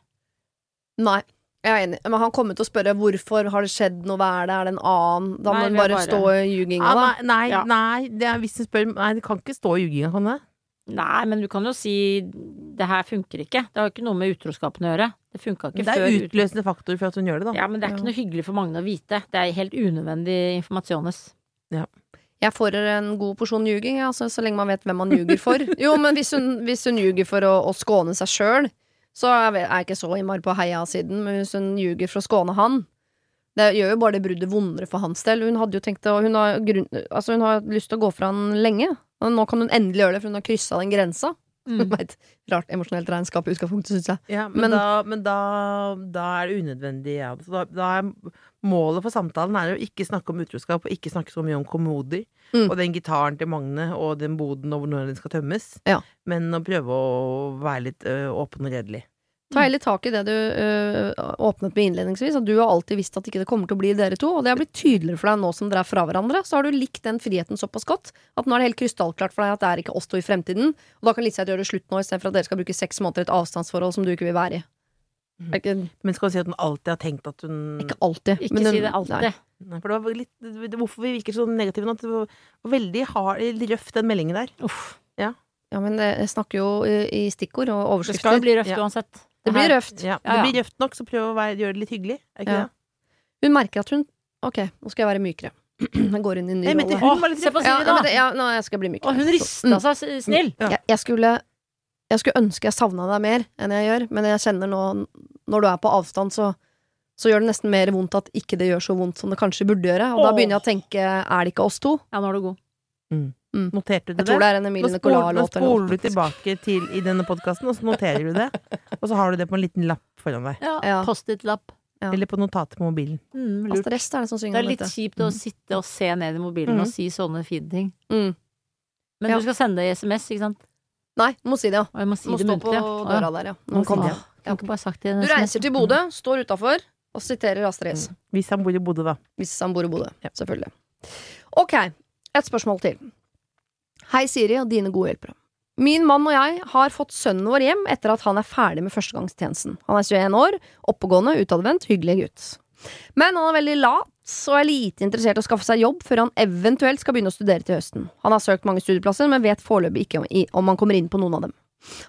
Nei. Jeg er enig, men han kommer til å spørre hvorfor har det skjedd noe, hva er det, er det en annen? Da må han hun er bare bare- stå i ljuginga, Ah, da. nei, nei, Ja. nei, det er, hvis hun spør Nei, det kan ikke stå i juginga, kan det? Nei, men du kan jo si det her funker ikke. Det har ikke noe med utroskapen å gjøre. Det funka ikke Det er før. utløsende faktor for at hun gjør det, da. Ja, men det er ikke noe hyggelig for mange å vite. Det er helt unødvendig informasjones. Jeg får en god porsjon ljuging, altså, så lenge man vet hvem man ljuger for. Jo, men hvis hun, hvis hun ljuger for å, å skåne seg sjøl, så er jeg ikke så innmari på heia-siden. Men hvis hun ljuger for å skåne han Det gjør jo bare det bruddet vondere for hans del. Hun hadde jo tenkt å Hun har, grunn, altså, hun har lyst til å gå fra han lenge. Og nå kan hun endelig gjøre det, for hun har kryssa den grensa. Mm. Et rart emosjonelt regnskap i utgangspunktet, syns jeg. Ja, men, Men- da, men da, da er det unødvendig. Ja. Så da, da er målet for samtalen er å ikke snakke om utroskap, og ikke snakke så mye om kommoder. Mm. Og den gitaren til Magne, og den boden, og når den skal tømmes. Ja. Men å prøve å være litt ø, åpen og redelig. Ta heller tak i det du ø, åpnet med innledningsvis, at du har alltid visst at ikke det kommer til å bli dere to, og det har blitt tydeligere for deg nå som dere er fra hverandre. Så har du likt den friheten såpass godt at nå er det helt krystallklart for deg at det er ikke oss to i fremtiden. Og da kan Liseth gjøre det slutt nå, istedenfor at dere skal bruke seks måneder i et avstandsforhold som du ikke vil være i. Mm. Ikke, Men skal hun si at hun alltid har tenkt at hun ikke alltid. Ikke men hun- si det alltid. nei. Nei, for det var litt, det- Hvorfor vi virker så negative nå? at Det var veldig hard, røff, den meldingen der. Uff. Ja, men det snakker jo i, stikkord og Det skal jo bli røft Ja. uansett. Det blir røft. Ja, det blir røft nok, så prøv å være, gjøre det litt hyggelig. Er ikke Ja. det? Hun merker at hun Ok, nå skal jeg være mykere. Jeg går inn i en ny rolle. hun var litt Se på. Ja, Siri, da! det, ja, nå, jeg skal bli mykere. Og hun Så- rista mm. seg snill. Ja. jeg, jeg skulle Jeg skulle ønske jeg savna deg mer enn jeg gjør, men jeg kjenner nå Når du er på avstand, så så gjør det nesten mer vondt at ikke det gjør så vondt som det kanskje burde gjøre. Og da begynner jeg å tenke, er det ikke oss to? Ja, nå er du god. Noterte du Jeg tror det? det er en Emilie Nå spol- nå Nicolas-låt. Nå spoler du tilbake til i denne podkasten, og så noterer du det. Og så har du det på en liten lapp foran deg. Ja, Ja. Post-it-lapp. Ja. Eller på notatet på mobilen. Mm, lurt. Astrid er det som Det er litt dette. kjipt å sitte og se ned i mobilen Mm. og si sånne fine ting. Mm. Men Ja. du skal sende det i SMS, ikke sant? Nei, må si det, ja. Jeg må si Du må det stå muntlig. på ja. døra der, ja. Må Når si det. Det Du reiser til Bodø, står utafor og siterer Astrid S. Hvis han bor i Bodø, da. Hvis han bor i Bodø. Selvfølgelig. Ok, et spørsmål til. Hei, Siri og dine gode hjelpere. Min mann og jeg har fått sønnen vår hjem etter at han er ferdig med førstegangstjenesten. Han er 21 år, oppegående, utadvendt, hyggelig gutt. Men han er veldig lat og er lite interessert i å skaffe seg jobb før han eventuelt skal begynne å studere til høsten. Han har søkt mange studieplasser, men vet foreløpig ikke om, han kommer inn på noen av dem.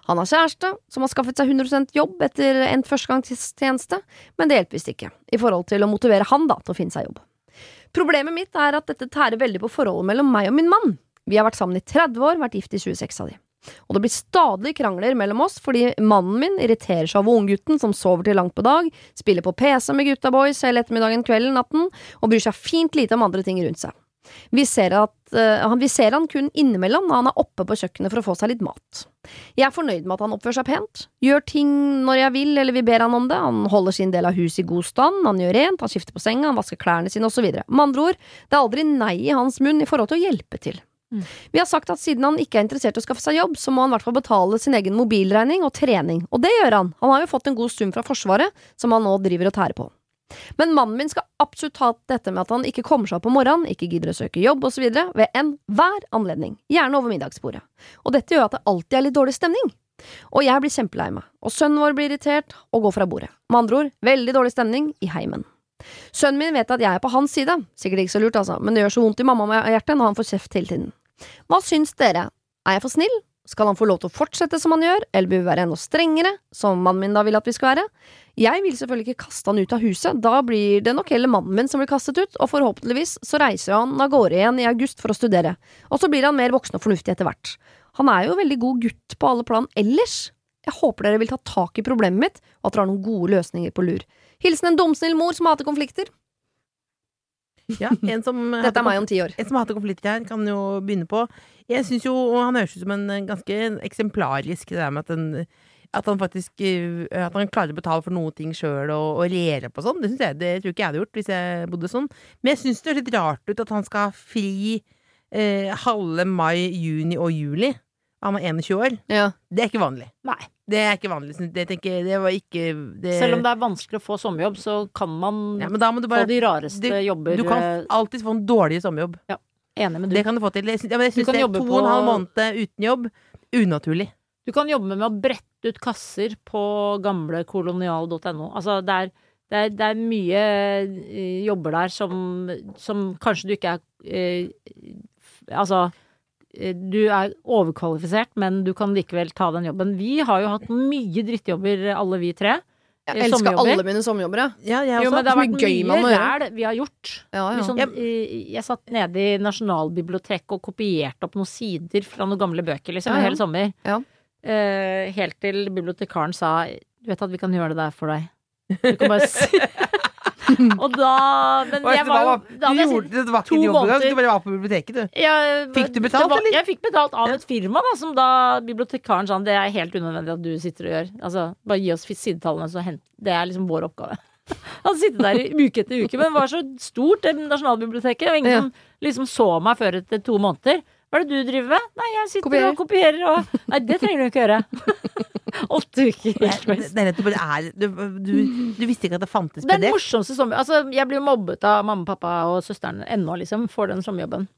Han har kjæreste som har skaffet seg 100% jobb etter endt førstegangstjeneste, men det hjelper visst ikke, i forhold til å motivere han da til å finne seg jobb. Problemet mitt er at dette tærer veldig på forholdet mellom meg og min mann. Vi har vært sammen i 30 år, vært gift i 26 av de. Og det blir stadig krangler mellom oss fordi mannen min irriterer seg over unggutten som sover til langt på dag, spiller på PC med gutta boys hele ettermiddagen, kvelden, natten, og bryr seg fint lite om andre ting rundt seg. Vi ser, at, uh, vi ser han kun innimellom når han er oppe på kjøkkenet for å få seg litt mat. Jeg er fornøyd med at han oppfører seg pent, gjør ting når jeg vil eller vi ber han om det, han holder sin del av huset i god stand, han gjør rent, han skifter på senga, han vasker klærne sine osv. Med andre ord, det er aldri nei i hans munn i forhold til å hjelpe til. Mm. Vi har sagt at siden han ikke er interessert i å skaffe seg jobb, så må han i hvert fall betale sin egen mobilregning og trening, og det gjør han, han har jo fått en god sum fra Forsvaret som han nå driver og tærer på. Men mannen min skal absolutt ha dette med at han ikke kommer seg opp om morgenen, ikke gidder å søke jobb osv. ved enhver anledning, gjerne over middagsbordet. Og dette gjør at det alltid er litt dårlig stemning. Og jeg blir kjempelei meg, og sønnen vår blir irritert og går fra bordet. Med andre ord, veldig dårlig stemning i heimen. Sønnen min vet at jeg er på hans side, sikkert ikke så lurt altså, men det gjør så vondt i mamma-hjertet når han får kjeft hele tiden. Hva syns dere, er jeg for snill? Skal han få lov til å fortsette som han gjør, eller bør vi være enda strengere, som mannen min da vil at vi skal være? Jeg vil selvfølgelig ikke kaste han ut av huset, da blir det nok heller mannen min som blir kastet ut, og forhåpentligvis så reiser han av gårde igjen i august for å studere, og så blir han mer voksen og fornuftig etter hvert. Han er jo veldig god gutt på alle plan ellers. Jeg håper dere vil ta tak i problemet mitt, og at dere har noen gode løsninger på lur. Hilsen en dumsnill mor som hater konflikter. Ja, en som Dette er meg om ti år. En som har hatt en konflikt her, kan jo begynne på. Jeg syns jo han høres ut som en ganske eksemplarisk, det der med at, en, at han faktisk eh, At han klarer å betale for noen ting sjøl og, og regjere på sånn. Det, jeg, det tror ikke jeg hadde gjort hvis jeg bodde sånn. Men jeg syns det høres litt rart ut at han skal ha fri eh, halve mai, juni og juli. Han er 21 år. Ja. Det er ikke vanlig. Nei. Det er ikke vanlig. Det, tenker, det var ikke det, Selv om det er vanskelig å få sommerjobb, så kan man ja, men da må du få de rareste du- jobber. Du kan eh, alltid få en dårlig sommerjobb. Enig med du. Det kan du få til. Jeg jeg, jeg syns det er to og en halv måned uten jobb unaturlig. Du kan jobbe med å brette ut kasser på gamlekolonial.no. Altså, det er, det, er, det er mye eh, jobber der som, som kanskje du ikke er eh, Altså, du er overkvalifisert, men du kan likevel ta den jobben. Vi har jo hatt mye drittjobber, alle vi tre. Jeg Eh, elsker sommerjobber. alle mine sommerjobber, ja. Ja, jeg Jo, men det har vært mye gøy man mye ræl vi har gjort. Ja, ja. Liksom, Ja. eh, Jeg satt nede i Nasjonalbiblioteket og kopierte opp noen sider fra noen gamle bøker, liksom, Ja, en ja. hel sommer. Ja. Eh, helt til bibliotekaren sa Du vet at vi kan gjøre det der for deg. Du kan bare si Og da Men jeg var jo da hadde jeg gjorde, det var ikke to en jobb engang, måneder. du bare var på biblioteket, du. jeg, Fikk du betalt, det var, eller? Jeg fikk betalt av et firma, da, som da bibliotekaren sa det er helt unødvendig at du sitter og gjør. Altså, bare gi oss sidetallene, så hent Det er liksom vår oppgave. Han sitter der i uke etter uke, men det var så stort, det Nasjonalbiblioteket, og ingen Ja. som liksom så meg før etter to måneder. Hva er det du driver med? Nei, jeg sitter Kopierer. og kopierer og Nei, det trenger du ikke gjøre. Åtte uker. Det er, det er er du, du, du visste ikke at det fantes Den morsomste sommer... Altså, jeg blir mobbet av mamma, pappa og søsteren ennå, liksom, for den sommerjobben.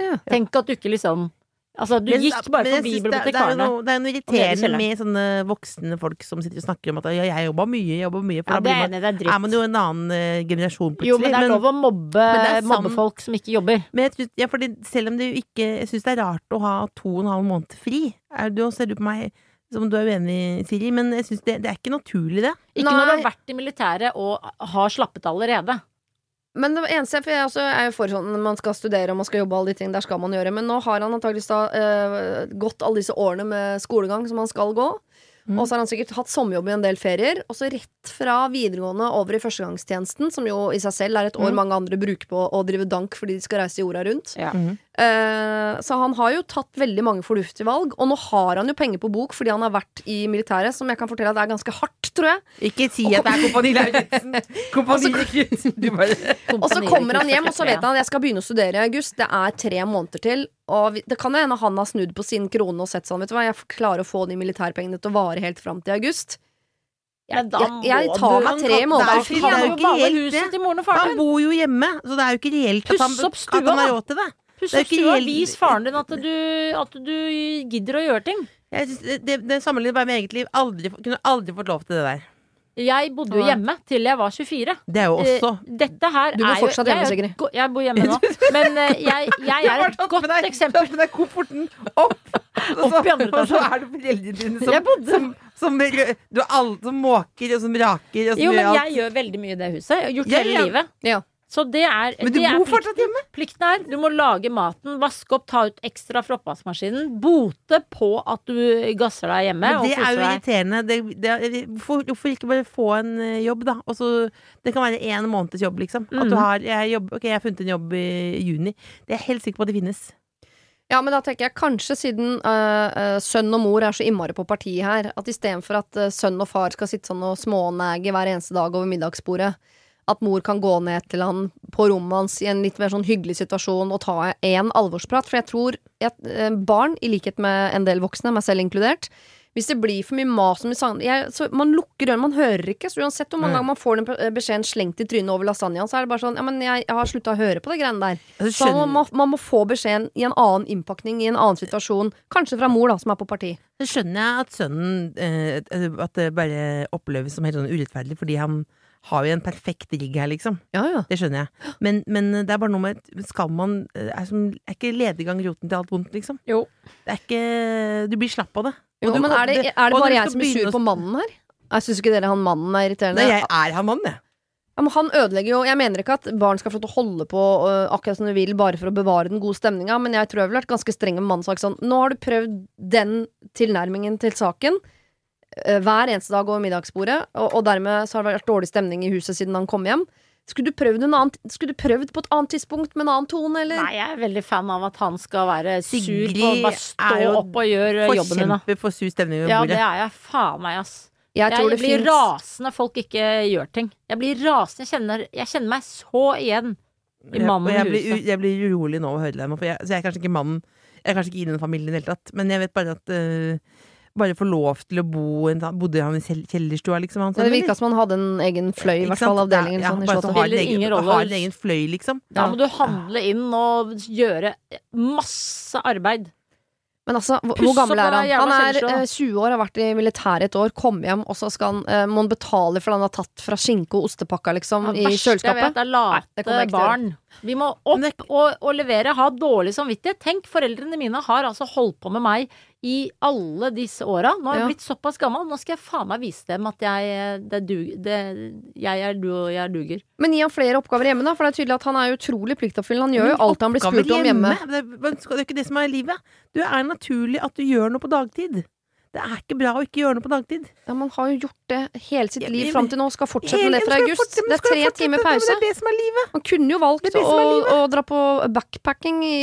Ja. Tenk at du ikke liksom Altså, du Men- gikk bare forbi synes det, det, er bibliotekarene. noe, det er irriterende med sånne voksne folk som sitter og snakker om at ja, jeg jobba mye, jeg jobba mye. For Ja, da det man, det er er man jo en annen uh, generasjon plutselig. Jo, men det er lov å mobbe, mobbe folk som ikke jobber. Men jeg tror, ja, fordi selv om du ikke Jeg syns det er rart å ha to og en halv måned fri. Er du, ser du på meg som du er uenig, Siri, men jeg synes det, det er ikke naturlig, det. Ikke når du har vært i militæret og har slappet allerede. Men det eneste, for jeg er jo for sånn man skal studere og man skal jobbe, alle de ting der skal man gjøre. Men nå har han antakeligvis da eh, gått alle disse årene med skolegang som han skal gå. Mm. Og så har han sikkert hatt sommerjobb i en del ferier. Og så rett fra videregående over i førstegangstjenesten, som jo i seg selv er et år Mm. mange andre bruker på å drive dank fordi de skal reise jorda rundt. Ja. Mhm. Eh, så han har jo tatt veldig mange fornuftige valg. Og nå har han jo penger på bok fordi han har vært i militæret, som jeg kan fortelle at er ganske hardt, tror jeg. Ikke si at det er Kompani Lauritzen. Kompani. Og så kommer han hjem, og så vet han at jeg skal begynne å studere i august. Det er tre måneder til. Og det kan jo hende han har snudd på sin krone og sett sånn, vet du hva, jeg klarer å få de militærpengene til å vare helt fram til august. Men da Jeg, jeg tar meg tre måneder. er fri, jo Han det. Han bor jo hjemme, så det er jo ikke reelt at han, at han har da. råd til det. Puss Det er ikke stua, reell- vis faren din at du, at du gidder å gjøre ting. Jeg synes, det, det, sammenligner bare med eget liv. Aldri, kunne aldri fått lov til det der. Jeg bodde jo hjemme til jeg var 24. Det er jo også Eh, Dette her Du bor fortsatt hjemme, Sigrid. Jeg, Jeg bor hjemme nå. Men eh, jeg, jeg er et godt eksempel. Du har med deg kofferten opp! Opp i andre og så er det foreldrene dine som, som, som, er som måker og som raker. Og som Jo, men gjør alt. jeg gjør veldig mye i det huset. Jeg har gjort Ja, hele ja. livet. Ja. Så det er Men du det er bor fortsatt hjemme! Plikten er du må lage maten, vaske opp, ta ut ekstra fra oppvaskmaskinen. Bote på at du gasser deg hjemme. Men og det er jo irriterende. Det, det, hvorfor, hvorfor ikke bare få en eh, jobb, da? Også, det kan være én måneds jobb, liksom. At du Mhm. har jeg, jobb, Ok, jeg har funnet en jobb i juni. Det er jeg helt sikker på at det finnes. Ja, men da tenker jeg kanskje siden øh, øh, sønn og mor er så innmari på partiet her, at istedenfor at øh, sønn og far skal sitte sånn og smånege hver eneste dag over middagsbordet, at mor kan gå ned til han på rommet hans i en litt mer sånn hyggelig situasjon og ta en alvorsprat. For jeg tror at øh, barn, i likhet med en del voksne, meg selv inkludert, hvis det blir for mye mas om jeg, Man lukker ørene, man hører ikke. Så uansett hvor mange ganger man får den beskjeden slengt i trynet over lasagnaen, så er det bare sånn Ja, men jeg, jeg har slutta å høre på de greiene der. Så man må, man må få beskjeden i en annen innpakning, i en annen situasjon. Kanskje fra mor, da, som er på parti. så skjønner jeg at sønnen eh, At det bare oppleves som helt sånn urettferdig, fordi han har jo en perfekt rigg her, liksom. Ja, ja. Det skjønner jeg. Men, men det er bare noe med Skal man eh, Er, som, er ikke lediggang roten til alt vondt, liksom? Jo. Det er ikke Du blir slapp av det. Jo, du men er det, er det bare jeg som er sur på mannen her? Jeg syns ikke dere han mannen er irriterende. Nei, jeg er han mannen, jeg. Ja, men han ødelegger jo Jeg mener ikke at barn skal få lov til å holde på uh, akkurat som de vil, bare for å bevare den gode stemninga, men jeg tror jeg ville vært ganske streng med mannen sånn Nå har du prøvd den tilnærmingen til saken hver eneste dag over middagsbordet, og, og dermed så har det vært dårlig stemning i huset siden han kom hjem. Skulle du prøvd, en annen, skulle du prøvd på et annet tidspunkt med en annen tone, eller? Nei, jeg er veldig fan av at han skal være sur Sigrid på bare stå jo opp og gjøre jobben din. Forkjemper for sur stemning ved Ja, det er jeg faen meg, ass. Jeg Jeg, jeg blir finnes rasende når folk ikke gjør ting. Jeg blir rasende. Jeg kjenner, jeg kjenner meg så igjen i mannen og i jeg, blir, huset. u- jeg blir urolig nå av å høre det, for jeg, så jeg er kanskje ikke mannen Jeg er kanskje ikke i den familien i det hele tatt, men jeg vet bare at eh, Bare få lov til å bo en, Bodde han i kjellerstua, liksom? Han, Ja, det virka som han hadde en egen fløy, i hvert fall avdelingen. Ja, sånn, bare så har en egen, ingen rolle. har en egen fløy, liksom. Da må du handle inn og gjøre masse arbeid. Men altså, hvor, hvor gammel er han? Han er eh, 20 år, har vært i militæret et år, kom hjem, og så skal han, eh, må han betale for han har tatt fra skinke og ostepakka, liksom, ja, i verste jeg kjøleskapet. vet, er late det å barn. Vi må opp det- og, og levere, ha dårlig samvittighet. Tenk, foreldrene mine har altså holdt på med meg i alle disse åra. Nå har jeg Ja. blitt såpass gammel, nå skal jeg faen meg vise dem at jeg, det du, det, jeg er du og jeg duger. Men gi han flere oppgaver hjemme, da, for det er tydelig at han er utrolig pliktoppfyllende. Han gjør jo alt han blir spurt spurt om hjemme. Det, er- det er ikke det som er livet. Du er naturlig at du gjør noe på dagtid. Det er ikke bra å ikke gjøre noe på dagtid. Ja, Man har jo gjort det hele sitt liv fram til nå, skal fortsette med det fra august. Det er tre timer pause. Det er det som er livet. Man kunne jo valgt å, å dra på backpacking i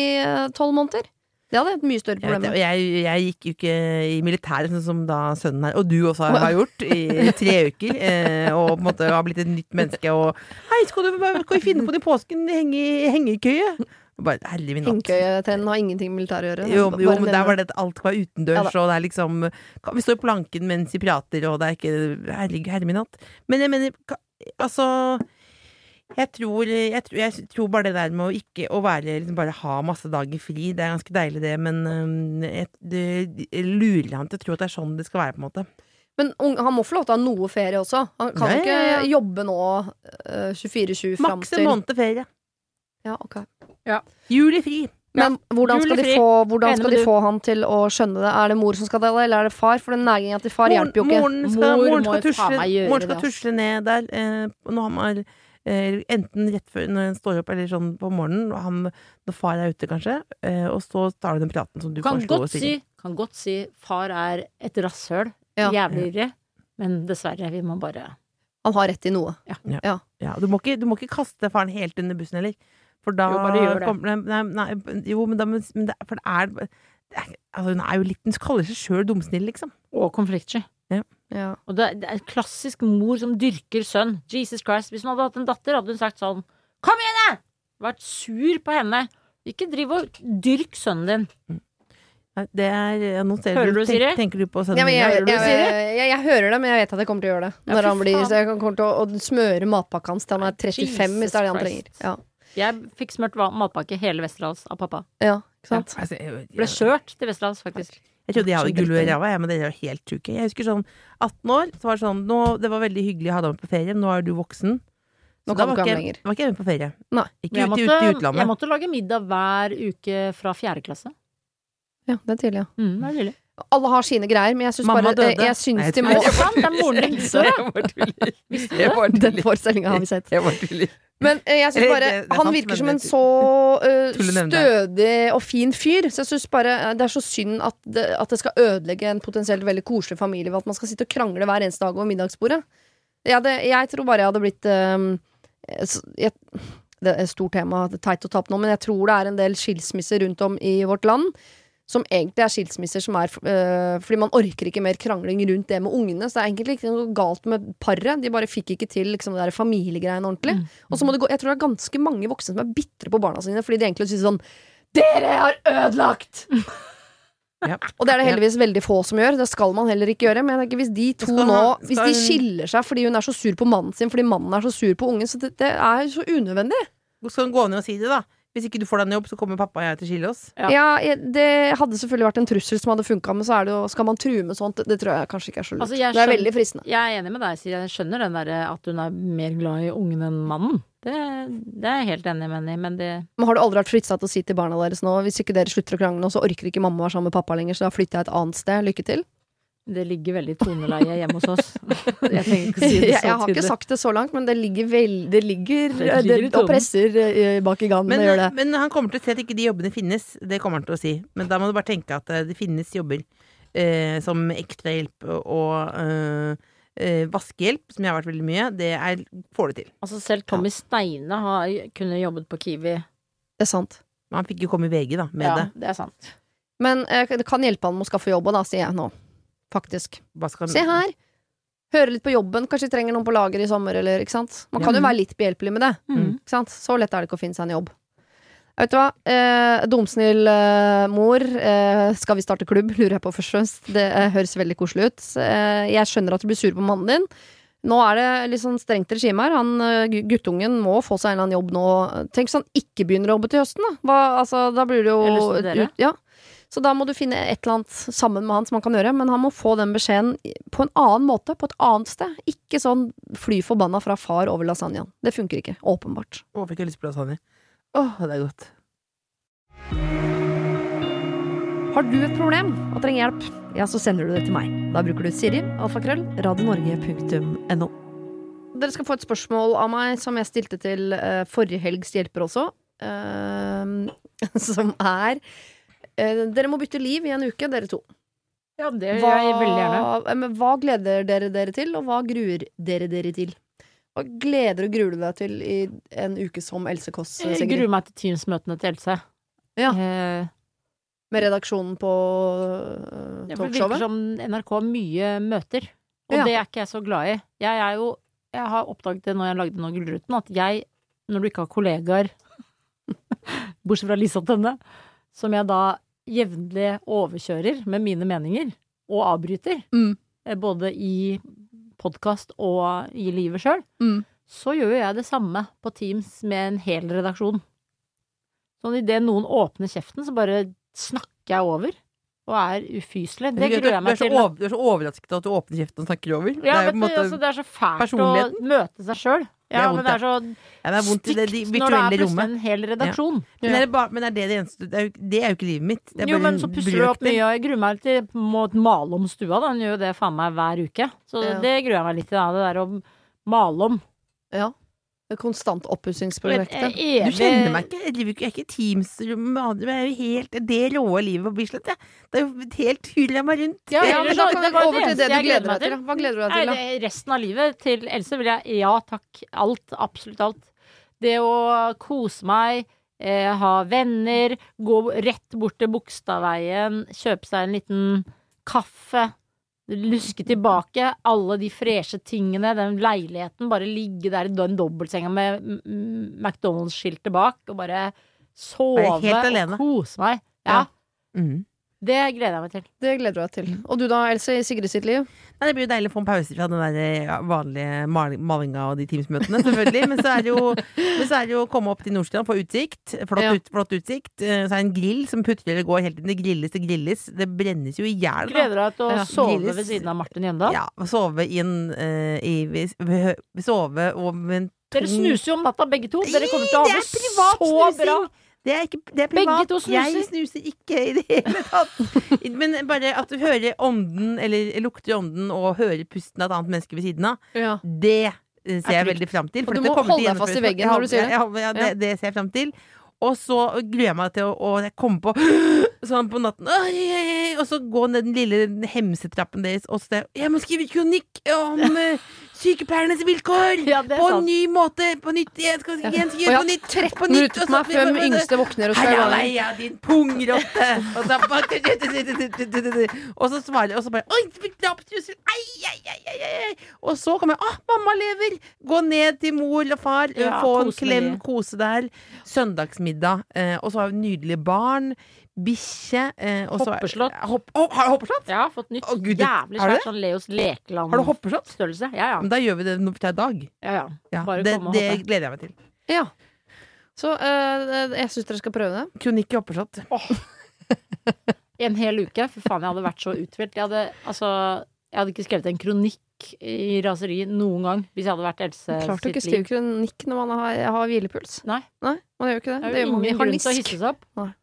tolv måneder. Det hadde vært mye større problem Jeg, jeg, jeg gikk jo ikke i militæret, sånn som da sønnen her, og du også har, har gjort, i tre uker. Eh, og på en måte har blitt et nytt menneske. Og 'Hei, skal du skal vi finne på til påsken? Henge i hengekøye?' Bare, herlig min natt. Hengekøyetrenden har ingenting med militæret å gjøre. Jo, jo, men der var det at alt var utendørs, Ja og det er liksom Vi står i planken mens vi prater, og det er ikke Herregud, herre min hatt. Men jeg mener, altså jeg tror, jeg, tror, jeg tror bare det der med å ikke å være liksom bare ha masse dager fri, det er ganske deilig, det, men jeg, det, jeg lurer han til å tro at det er sånn det skal være, på en måte. Men han må få lov til å ha noe ferie også. Han kan Nei, ikke ja, ja. jobbe nå eh, 24-7 fram Maks en måned ferie. ja, ok. Ja. Juli fri. Men hvordan skal, de få, hvordan skal de få han til å skjønne det? Er det mor som skal det, eller er det far? For den næringa til far hjelper jo ikke. Moren skal, Mor moren må skal, tusle, moren skal tusle ned der. Eh, når nå har man enten rett før når en står opp, eller sånn på morgenen, og han, når far er ute, kanskje, eh, og så tar du den praten som du Kan foreslo. godt, si, kan godt si far er et rasshøl Ja. Jævlig ivrig. Men dessverre, vi må bare Han har rett i noe. Ja, du må, ikke, du må ikke kaste faren helt under bussen heller. For da Jo, bare gjør det. kommer- nei, nei, nei, jo, men da men det, For det er, det er Altså, hun er jo litt Hun kaller seg sjøl dumsnill, liksom. Og konfliktsky. Ja. Og det, er- det er en klassisk mor som dyrker sønn. Jesus Christ. Hvis hun hadde hatt en datter, hadde hun sagt sånn Kom igjen, da! Vært sur på henne. Ikke driv og dyrk sønnen din. Nei, Det er jeg noterer, Hører du, tenk- Siri? Tenker du på sønnen Ja, jeg, Hører jeg, jeg, jeg, hører det, men jeg vet at jeg kommer til å gjøre det. Ja, Når han blir, faen. så jeg kommer til å, å smøre matpakka hans til han er 35, hvis det er det han trenger. Ja, Jeg fikk smurt matpakke hele Westerdals av pappa. ja ikke sant? Altså, jeg, Ble kjørt til Westerdals, faktisk. Jeg trodde jeg hadde gull i ræva, men det er jo helt sjuke. Jeg husker sånn 18 år, så var det sånn nå, Det var veldig hyggelig å ha deg med på ferie, men nå er du voksen. Nå da kan du var ikke lenger. var ikke jeg med på ferie. Nei. Ikke Jeg ute måtte, ut, i jeg måtte lage middag hver uke fra fjerde klasse. Ja, det er tidlig, ja. Mm, det er tidlig. Alle har sine greier, men jeg syns bare døde. Jeg, jeg syns de må det er moren din som Jeg bare tuller. Visste du det? Den forestillinga har vi sett. Jeg bare tuller. Men eh, jeg synes bare det- det Han virker som en så eh, det. stødig og fin fyr. Så jeg syns bare eh, det er så synd at det, at det skal ødelegge en potensielt veldig koselig familie ved at man skal sitte og krangle hver eneste dag over middagsbordet. Jeg, hadde, jeg tror bare jeg hadde blitt eh, jeg, Det er et stort tema, det er teit å ta opp nå, men jeg tror det er en del skilsmisser rundt om i vårt land. Som egentlig er skilsmisser som er eh, fordi man orker ikke mer krangling rundt det med ungene. Så det er egentlig ikke noe galt med paret. De bare fikk ikke til liksom, det der familiegreiene ordentlig. Mm. Og så må det gå Jeg tror det er ganske mange voksne som er bitre på barna sine fordi de egentlig sier sånn Dere har ødelagt! Ja. Og det er det heldigvis veldig få som gjør. Det skal man heller ikke gjøre. Men jeg tenker, hvis de to nå Hvis de skiller seg fordi hun er så sur på mannen sin fordi mannen er så sur på ungen, så det, det er så unødvendig. Skal hun gå ned og si det, da? Hvis ikke du får deg en jobb, så kommer pappa og jeg til å skille oss. Ja. Ja, Det hadde selvfølgelig vært en trussel som hadde funka, men så er det jo Skal man true med sånt? Det, tror jeg kanskje ikke er så lurt. Altså, det er skjønner- veldig fristende. Jeg er enig med deg, Siv. Jeg skjønner den der at hun er mer glad i ungen enn mannen. Det, det er jeg helt enig med henne i, men det Men har du aldri vært fritsa til å si til barna deres nå hvis ikke dere slutter å krangle nå, så orker ikke mamma å være sammen med pappa lenger, så da flytter jeg et annet sted. Lykke til. Det ligger veldig toneleie hjemme hos oss. Jeg trenger ikke å si det så jeg har ikke sagt det så langt, men det ligger vel Det ligger, Det ligger det, og presser eh, bak i gangen. Men, det men han kommer til å si at ikke de jobbene finnes. Det kommer han til å si. Men da må du bare tenke at eh, det finnes jobber eh, som ekstrahjelp og eh, eh, vaskehjelp, som jeg har vært veldig mye. Det er, får du til. Altså selv Tommy Steine har kunne jobbet på Kiwi. Det er sant. Men han fikk jo komme i VG, da, med Ja, det. det er sant. Men eh, det kan hjelpe han med å skaffe jobb òg, da, sier jeg nå. Faktisk. Skal Se her! Høre litt på jobben. Kanskje de trenger noen på lager i sommer, eller ikke sant. Man kan jo være litt behjelpelig med det. Mm. Ikke sant? Så lett er det ikke å finne seg en jobb. Vet du hva? Eh, Dumsnill eh, mor. Eh, skal vi starte klubb? Lurer jeg på først og fremst. Det eh, høres veldig koselig ut. Eh, jeg skjønner at du blir sur på mannen din. Nå er det litt sånn strengt regime her. Han, eh, guttungen må få seg en eller annen jobb nå. Tenk hvis han ikke begynner å jobbe til høsten, da. Hva, altså, da blir det jo Eller studere. Ja. Så da må du finne et eller annet sammen med han som han kan gjøre, men han må få den beskjeden på en annen måte, på et annet sted. Ikke sånn fly forbanna fra far over lasagnaen. Det funker ikke. Åpenbart. Å, fikk jeg lyst på lasagne. Åh, det er godt. Har du et problem og trenger hjelp, ja, så sender du det til meg. Da bruker du Siri, alfakrøll, radionorge.no. Dere skal få et spørsmål av meg som jeg stilte til uh, forrige helgs hjelper også. uh, som er Dere må bytte liv i en uke, dere to. Ja, det gjør jeg veldig gjerne. eh, men hva gleder dere dere til, og hva gruer dere dere til? Hva gleder og gruer du deg til i en uke som Else Kåss? Jeg gruer meg til Teams-møtene til Else. Ja. Eh, Med redaksjonen på uh, Ja, det virker som NRK har mye møter, og Ja. det er ikke jeg så glad i. Jeg er jo Jeg har oppdaget det når jeg lagde nå Gullruten, at jeg, når du ikke har kollegaer, bortsett fra Lisa Tønne, som jeg da jevnlig overkjører med mine meninger, og avbryter, Mm. eh, både i podkast og i livet sjøl, Mm. så gjør jeg det samme på Teams med en hel redaksjon. Sånn idet noen åpner kjeften, så bare snakker jeg over. Og er ufyselig. Det gruer jeg meg til. over, du er så overrasket at du åpner kjeften og snakker over. Ja, det er jo vet du, måte altså, det er så fælt å møte seg sjøl. Ja, men det er så ja, det er vondt i det de stygt når det er plutselig en hel redaksjon. Men, er det bare, men er det det eneste Det er jo, det er jo ikke livet mitt. Det Jo, men så pusser du opp mye, og jeg gruer meg til å male om stua. Den gjør jo det faen meg hver uke. Så Ja. det gruer jeg meg litt til. Det der å male om. Ja. Konstant oppussingsprosjektet. Du kjenner meg ikke. Jeg driver ikke, jeg er ikke Teams-rom med andre. Jeg er jo helt det råe livet på Bislett. jeg. Det er jo helt hurra meg rundt. Ja, Ja, men da kan vi gå over til det du gleder deg til. Hva gleder du deg til, da? Resten av livet til Else vil jeg ja takk. Alt. Absolutt alt. Det å kose meg, eh, ha venner, gå rett bort til Bogstadveien, kjøpe seg en liten kaffe. Luske tilbake alle de freshe tingene, den leiligheten. Bare ligge der i den dobbeltsenga med McDonald's-skiltet bak og bare sove og kose meg. Ja, Mm. Det gleder jeg meg til. Det gleder du deg til. Og du da, Else, i Sigrid sitt liv? Nei, det blir jo deilig å få en pause fra den der vanlige mal- malinga og de Teams-møtene, selvfølgelig. Men så er det jo, men så er det jo å komme opp til Nordstrand, få utsikt. Flott, Ja. ut, flott utsikt. Eh, Så er det en grill som putrer og går hele tiden. Det grilles, det grilles. Det brennes jo i hjel. Gleder deg til å Ja. sove Grilles. ved siden av Martin Jøndal. Ja, sove i en eh, i, vi- vi- vi Sove over en Dere snuser jo om natta, begge to. Dere kommer til å Det ha det privat så snusing. bra. Det er, ikke, det er Begge privat. to snuser. Jeg snuser ikke i det hele tatt. Men bare at du hører ånden, eller lukter ånden, og hører pusten av et annet menneske ved siden av, Ja. det eh, ser jeg veldig fram til. Du må holde deg fast i veggen når du sier det. Ja, ja, det, det ser jeg fram til. Og så gruer jeg meg til å, å komme på sånn på natten Og så gå ned den lille hemsetrappen deres og så Jeg må skrive kronikk om eh, sykepleiernes vilkår! Ja, er På en ny måte! På nytt Jeg Skal igjen Og på nytt! 13 på nytt, minutter på meg før yngste våkner og skal være leia, din pungrotte! Og så Og så svarer Og så bare Oi, fikk drapstrussel! Ai, ai, ai, ai! Og så kommer jeg Å, mamma lever! Gå ned til mor og far, få en klem, kose der. Søndagsmiddag. Eh, og så har vi nydelige barn. Bikkje. Eh, Hoppeslott. Hopp, oh, har du hoppeslott? Har fått nytt Oh, Gud, jævlig svært sånn Leos lekeland. Har du hoppeslott? Størrelse. Ja, ja. Men da gjør vi det nå vi i dag. ja, ja. Ja, Bare det, komme og det gleder jeg meg til. Ja. Så eh, jeg syns dere skal prøve det. Kronikk i hoppeslott. En hel uke. Fy faen, jeg hadde vært så uthvilt. Jeg hadde, altså, jeg hadde ikke skrevet en kronikk i raseri noen gang hvis jeg hadde vært Else Klart du ikke skriver kronikk når man har, har hvilepuls. Nei. man gjør jo ikke det. Det er jo det ingen grunn til å hisse seg opp. Ah,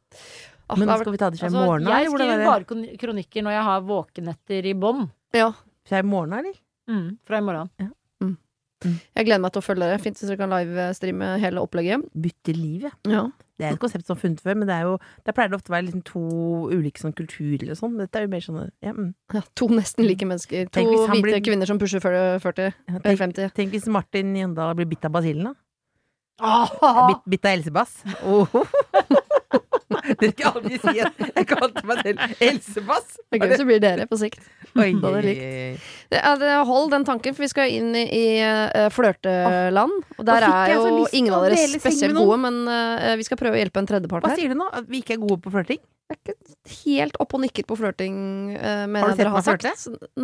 Men skal vi ta det fra i Altså, morgen, jeg skriver er det? bare kronikker når jeg har våkenetter i bånn. ja. Fra i morgen, eller? Mm, fra i morgen. Jeg gleder meg til å følge dere. Fint hvis dere kan livestreame hele opplegget. Bytte liv, ja. Ja. Det er et konsept som er funnet før, men det er jo, der pleier det ofte å være liksom to ulike sånn kulturer og sånn. Dette er jo mer sånn ja, mm. Ja, to nesten like mennesker. To hvite blir- kvinner som pusher 40, 40 Ja, tenk, 50. tenk hvis Martin Jøndal blir bitt av basillen, da. Ah, Bitt, bitt av Elsebass. Oh. Det skal aldri si at Jeg kalte meg selv Elsebass. Det er gøy så blir dere på sikt. Oi, ja, det, hold den tanken, for vi skal inn i, i eh, flørteland. Og der er jo lyst ingen av dere spesielt gode, men uh, vi skal prøve å hjelpe en tredjepart her. Hva sier du nå? At vi ikke er gode på flørting? Jeg er ikke helt oppe og nikker på flørting, uh, mener jeg dere har meg flørte?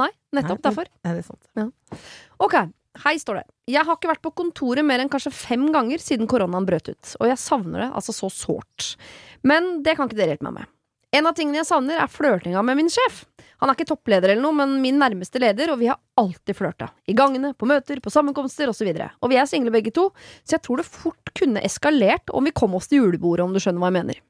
Nei, nettopp Nei, derfor. Nei, det er sant. Ok, hei står det. Jeg har ikke vært på kontoret mer enn kanskje fem ganger siden koronaen brøt ut, og jeg savner det altså så sårt. Men det kan ikke dere hjelpe meg med. En av tingene jeg savner, er flørtinga med min sjef. Han er ikke toppleder eller noe, men min nærmeste leder, og vi har alltid flørta. I gangene, på møter, på sammenkomster osv. Og, og vi er single begge to, så jeg tror det fort kunne eskalert om vi kom oss til julebordet, om du skjønner hva jeg mener.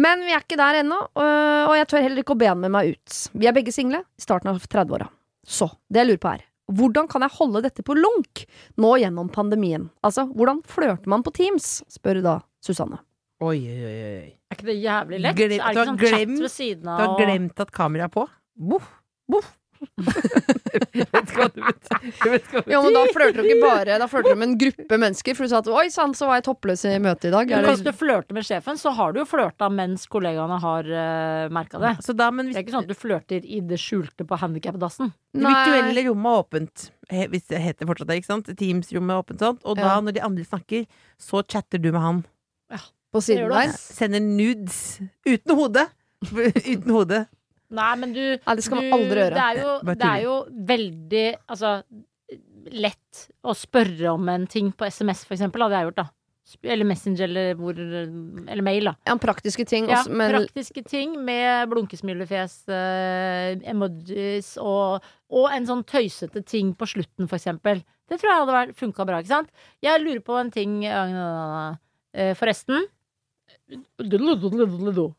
Men vi er ikke der ennå, øh, og jeg tør heller ikke å be han med meg ut. Vi er begge single, i starten av 30-åra. Så det jeg lurer på er, hvordan kan jeg holde dette på lunk nå gjennom pandemien? Altså, hvordan flørter man på Teams? spør da Susanne. Oi, oi, oi. er ikke det jævlig lett? Glem- er det ikke sånn glemt- chat ved siden Du har glemt at kameraet er på? Boff, boff. Vet ikke hva det betyr. Jeg vet ikke hva det Jo, men da flørter du ikke bare Da flørter du med en gruppe mennesker, for du sa at oi sann, så var jeg toppløs i møtet i dag. Men Hvis du flørter med sjefen, så har du jo flørta mens kollegaene har uh, merka det. Så da, men Det er ikke sånn at du flørter i det skjulte på handikapdassen. det virtuelle rommet er åpent, hvis det heter fortsatt det, ikke sant? Teams-rommet er åpent sånn, og da, Ja. når de andre snakker, så chatter du med han. på siden der? Sender nudes. Uten hode. Uten hode. Nei, men du Nei, det skal man aldri gjøre. Det er jo, det er jo veldig Altså lett å spørre om en ting på SMS, for eksempel. Hadde jeg gjort, da. Eller Messenger, eller, hvor, eller mail, da. Ja, praktiske ting. Ja, også, men praktiske ting med blunkesmilefjes, eh, emojis og, og en sånn tøysete ting på slutten, for eksempel. Det tror jeg hadde funka bra, ikke sant? Jeg lurer på en ting eh, forresten.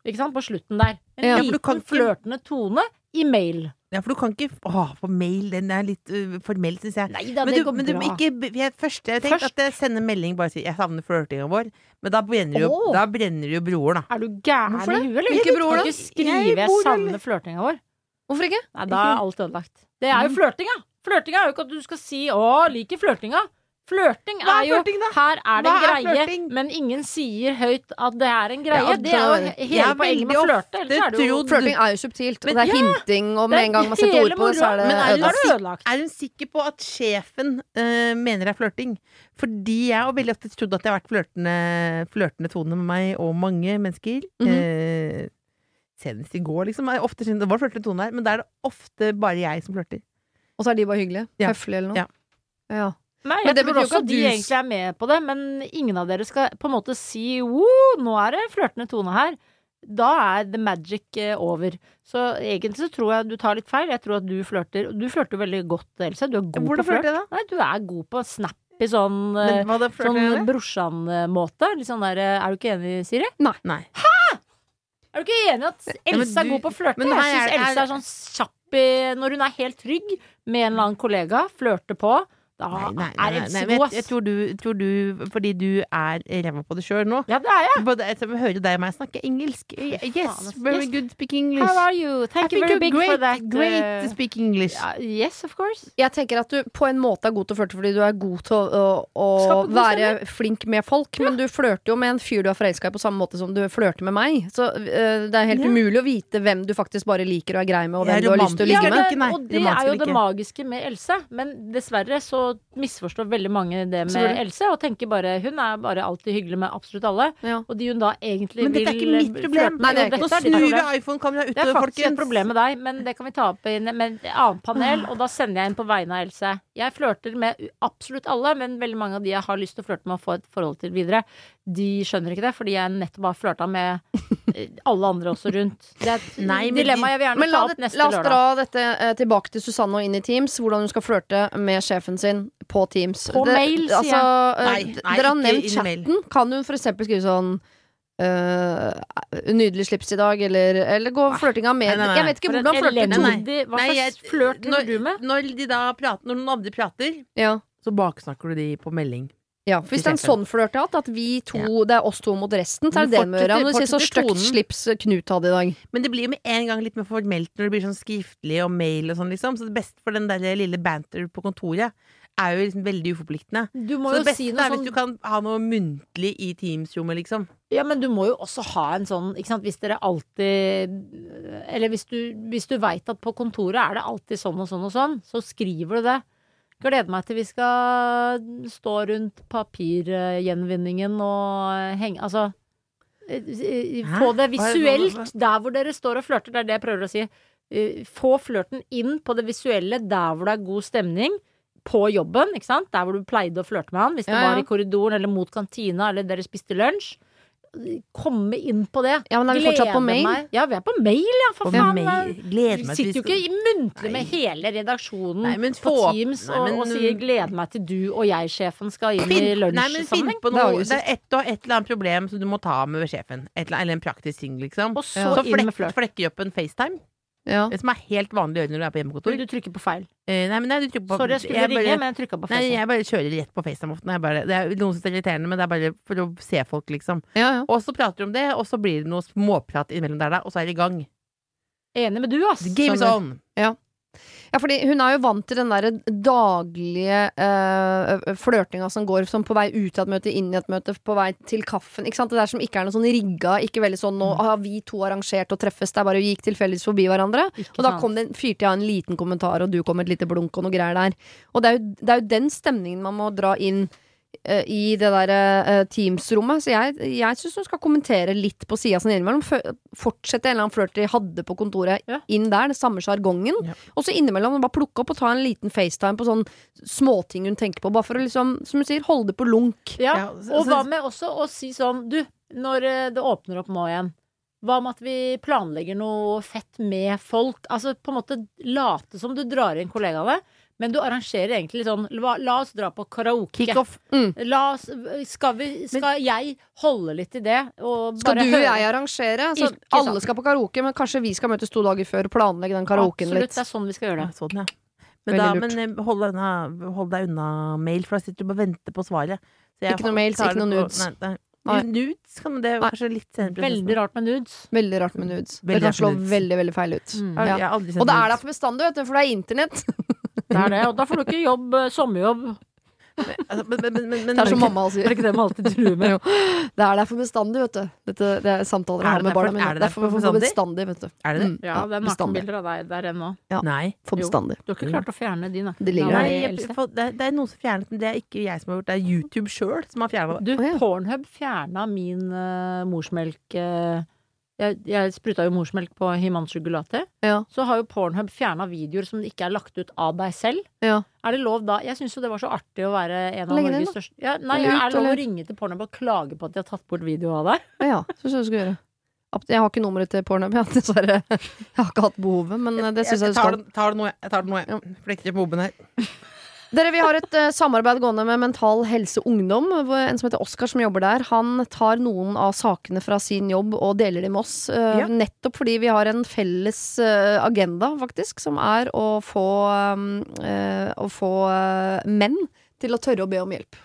Ikke sant? På slutten der. En Ja, liten flørtende tone i mail. Ja, for du kan ikke Å, på mail, den er litt uh, formell, syns jeg. Nei da, Men det du, går men du bra. ikke jeg, Først jeg tenkte Først- at jeg sender melding bare sier 'jeg savner flørtinga vår', men da brenner jo, da brenner jo broren, da. Er du gæren i huet, eller? Hvilke Du bror da? ikke skrive Jeg 'jeg savner flørtinga vår'. Hvorfor ikke? Nei, da er alt ødelagt. Det er jo flørtinga! Flørtinga er jo ikke at du skal si 'å, liker flørtinga'. Flørting er er jo flørting. Her er det en er greie, flirting? men ingen sier høyt at det er en greie. Ja, det er jo hele poenget med å flørte. Jo Flørting er jo subtilt, og det er ja, hinting, og med en gang man setter ord på det, så er det. Ødelagt. Er hun sikker på at sjefen uh, mener det er flørting? Fordi jeg har veldig ofte trodd at det har vært flørtende, flørtende tone med meg og mange mennesker. Mm -hmm. uh, senest i går, liksom. Ofte det var flørtende tone her, men da er det ofte bare jeg som flørter. Og så er de bare hyggelige. Ja. Høflige eller noe. Ja. Ja. Nei, Men jeg det tror også at de du- egentlig er med på det, men ingen av dere skal på en måte si «Woo, nå er det flørtende tone her. Da er the magic eh, over. Så egentlig så tror jeg du tar litt feil. Jeg tror at du flørter. Du flørter jo veldig godt, Else. Du er god Hvordan på flørt. flørter jeg da? Nei, du er god på snappy sånn eh, hva da flørter Sånn brorsan-måte. Litt sånn der, eh, Er du ikke enig, Siri? Nei. Hæ? Er du ikke enig at Elsa Else er du- god på å flørte? Jeg syns Else er sånn kjapp i Når hun er helt trygg med en eller annen kollega, flørter på, da Nei, nei, nei, er nei, nei, jeg, jeg tror du, tror du Fordi du er ræva på det sjøl nå. Ja, det er jeg. Både, jeg hører deg og meg snakke engelsk. Yes, very Yes. good speak English. How are you? Thank I you very big great, for that. Great uh, to speak English. Uh, yes, of course. Jeg tenker at du på en måte er god til å flørte fordi du er god til å, å, å være flink med folk. Men du flørter jo med en fyr du er forelska i, på samme måte som du flørter med meg. Så uh, det er helt Ja. umulig å vite hvem du faktisk bare liker og er grei med, og hvem du har lyst til å ligge Ja, med. ikke, nei. og det er jo det magiske med Else. Men dessverre så misforstår veldig mange det med Else, og tenker bare hun er bare alltid hyggelig med absolutt alle. Ja. Og de hun da egentlig Men dette er ikke mitt problem. Nei, det er Nå er snur vi iPhone-kameraet Det er faktisk et problem med deg, men det kan vi ta opp i en- med et annet panel. Og da sender jeg inn på vegne av Else. Jeg flørter med absolutt alle, men veldig mange av de jeg har lyst til å flørte med og få et forhold til videre, de skjønner ikke det, fordi jeg nettopp har flørta med eh, alle andre også rundt. Det er et Nei, dilemma jeg vil gjerne Men ta opp neste lørdag. la oss lørdag. dra dette eh, tilbake til Susanne og inn i Teams. Hvordan hun skal flørte med sjefen sin på Teams. På mail, sier altså, jeg. Nei, nei, Dere har nevnt chatten. Kan hun for eksempel skrive sånn Uh, Nydelig slips i dag, eller, eller gå flørtinga med Nei, nei, nei. Jeg vet ikke hvordan flørter nei. Hva slags flørt driver du med? Når, de da prater, når noen andre prater, Ja. så baksnakker du de på melding. Ja, Hvis det er en sånn flørt jeg har hatt, at vi to, Ja. det er oss to mot resten, så er det det med gjøre. du så stygt slips Knut hadde i dag. Men det blir jo med en gang litt mer formelt når det blir sånn skriftlig og mail og sånn, liksom. Så det beste for den der lille banter på kontoret er jo liksom veldig uforpliktende. Du må Så jo det beste si er hvis sånn du kan ha noe muntlig i Teams-rommet, liksom. Ja, men du må jo også ha en sånn, ikke sant, hvis dere alltid Eller hvis du, hvis du veit at på kontoret er det alltid sånn og sånn og sånn, så skriver du det. Gleder meg til vi skal stå rundt papirgjenvinningen og henge Altså eh, Få det visuelt der hvor dere står og flørter. Det er det jeg prøver å si. Eh, Få flørten inn på det visuelle der hvor det er god stemning. På jobben, ikke sant? der hvor du pleide å flørte med han. Hvis det Ja, ja. var i korridoren eller mot kantina eller dere spiste lunsj. Komme inn på det. Ja, men er vi fortsatt på mail? meg. Ja, vi er på mail, ja, for på faen. mail- gleder meg sitter jo vi ikke i muntlig med hele redaksjonen Nei, men på få- Teams Nei, og, men- og sier 'gleder meg til du og jeg-sjefen skal inn i Finn, finn lunsjsammenheng'. på Det er noe. aggressivt. Det er et og et eller annet problem som du må ta med sjefen. Et eller, eller en praktisk ting, liksom. Og så Så inn flekk, flørt. flekker opp en FaceTime, Ja. det som er helt vanlig å gjøre når du er på hjemmekontor. Du trykker på feil. Eh, nei, men nei, du trykker på Sorry, jeg skulle jeg ringe, bare- men jeg trykka på Nei, jeg bare kjører rett på FaceTime ofte. Bare, det er noen som er irriterende, men det er bare for å se folk, liksom. Ja, ja. Og så prater du om det, og så blir det noe småprat innimellom der, da, og så er det i gang. Enig med du, ass. Game is on! Ja, fordi hun er jo vant til den derre daglige uh, flørtinga som går som på vei ut av et møte, inn i et møte, på vei til kaffen. Ikke sant? Det der som ikke er noe sånn rigga, ikke veldig sånn nå har vi to arrangert å treffes, det er bare vi gikk tilfeldigvis forbi hverandre. Ikke Og da kom det, fyrte jeg en liten kommentar, og du kom et lite blunk og noe greier der. Og det er jo, det er jo den stemningen man må dra inn i det der eh, Teams-rommet. Så jeg, jeg syns hun skal kommentere litt på sida sin innimellom. Fortsette en eller annen flørt de hadde på kontoret, Ja. inn der. Det samme sjargongen. Ja. Og så innimellom bare plukke opp og ta en liten FaceTime på sånn småting hun tenker på. Bare for å liksom, som hun sier, holde det på lunk. Ja, Ja, og hva med også å si sånn Du, når eh, det åpner opp nå igjen, hva med at vi planlegger noe fett med folk? Altså på en måte late som du drar inn kollegaene, Men du arrangerer egentlig sånn La, la oss dra på karaoke. Kickoff. La oss, skal, vi, skal jeg holde litt i det? Og Skal du og jeg arrangere? Så Ikke sant. alle skal på karaoke, men kanskje vi skal møtes to dager før og planlegge den karaoken Absolutt, litt. det er sånn vi skal gjøre det. sånn, ja. Men, da, men eh, hold, deg unna, hold deg unna mail, for da sitter du og venter på svaret. Så jeg Ikke noe mails, ikke noe nudes. Nei, nei. Nudes kan det er Nei. kanskje litt senere. Veldig rart med nudes. Veldig rart med nudes. Veldig det kan slå nudes. veldig veldig feil ut. Mm. Ja. Og det er der for bestandig, vet du, for det er internett. Det er det, og da får du ikke jobb, eh, sommerjobb. Altså, men, men, men, men, Det er som mamma Er sier. det er ikke det man alltid truer med? Jo. Det er der for bestandig, vet du. Dette, det er samtaler jeg har med barna mine. er det Det er for, derfor for, for bestandig, vet du. Er det det? Mm. Ja, det er bestandig. nakenbilder av deg der ennå. Ja. Nei. For Jo. Du har ikke klart å fjerne de Det nakenbildene det, er- det er noen som fjernet men det er ikke jeg som har gjort det. Det er YouTube sjøl som har fjerna det. Du. Pornhub fjerna min uh, morsmelk eh, jeg, jeg spruta jo morsmelk på Himanshu Gulati. Ja. Så har jo Pornhub fjerna videoer som ikke er lagt ut av deg selv. Ja. Er det lov da? Jeg syns jo det var så artig å være en av Legge Norges største ja, Nei, er det lov å ringe til Pornhub og klage på at de har tatt bort video av deg? Ja, så syns jeg du skal gjøre. Jeg har ikke nummeret til Pornhub, ja, dessverre. Jeg har ikke hatt behovet, men eh, det syns jeg du tar, skal. det- tar det nå, jeg. jeg tar det nå, jeg. Flekker på moben her. Dere, Vi har et uh, samarbeid gående med Mental Helse Ungdom. En som heter Oskar, som jobber der. Han tar noen av sakene fra sin jobb og deler dem med oss. Uh, Ja. Nettopp fordi vi har en felles uh, agenda, faktisk, som er å få, um, å få menn til å tørre å be om hjelp.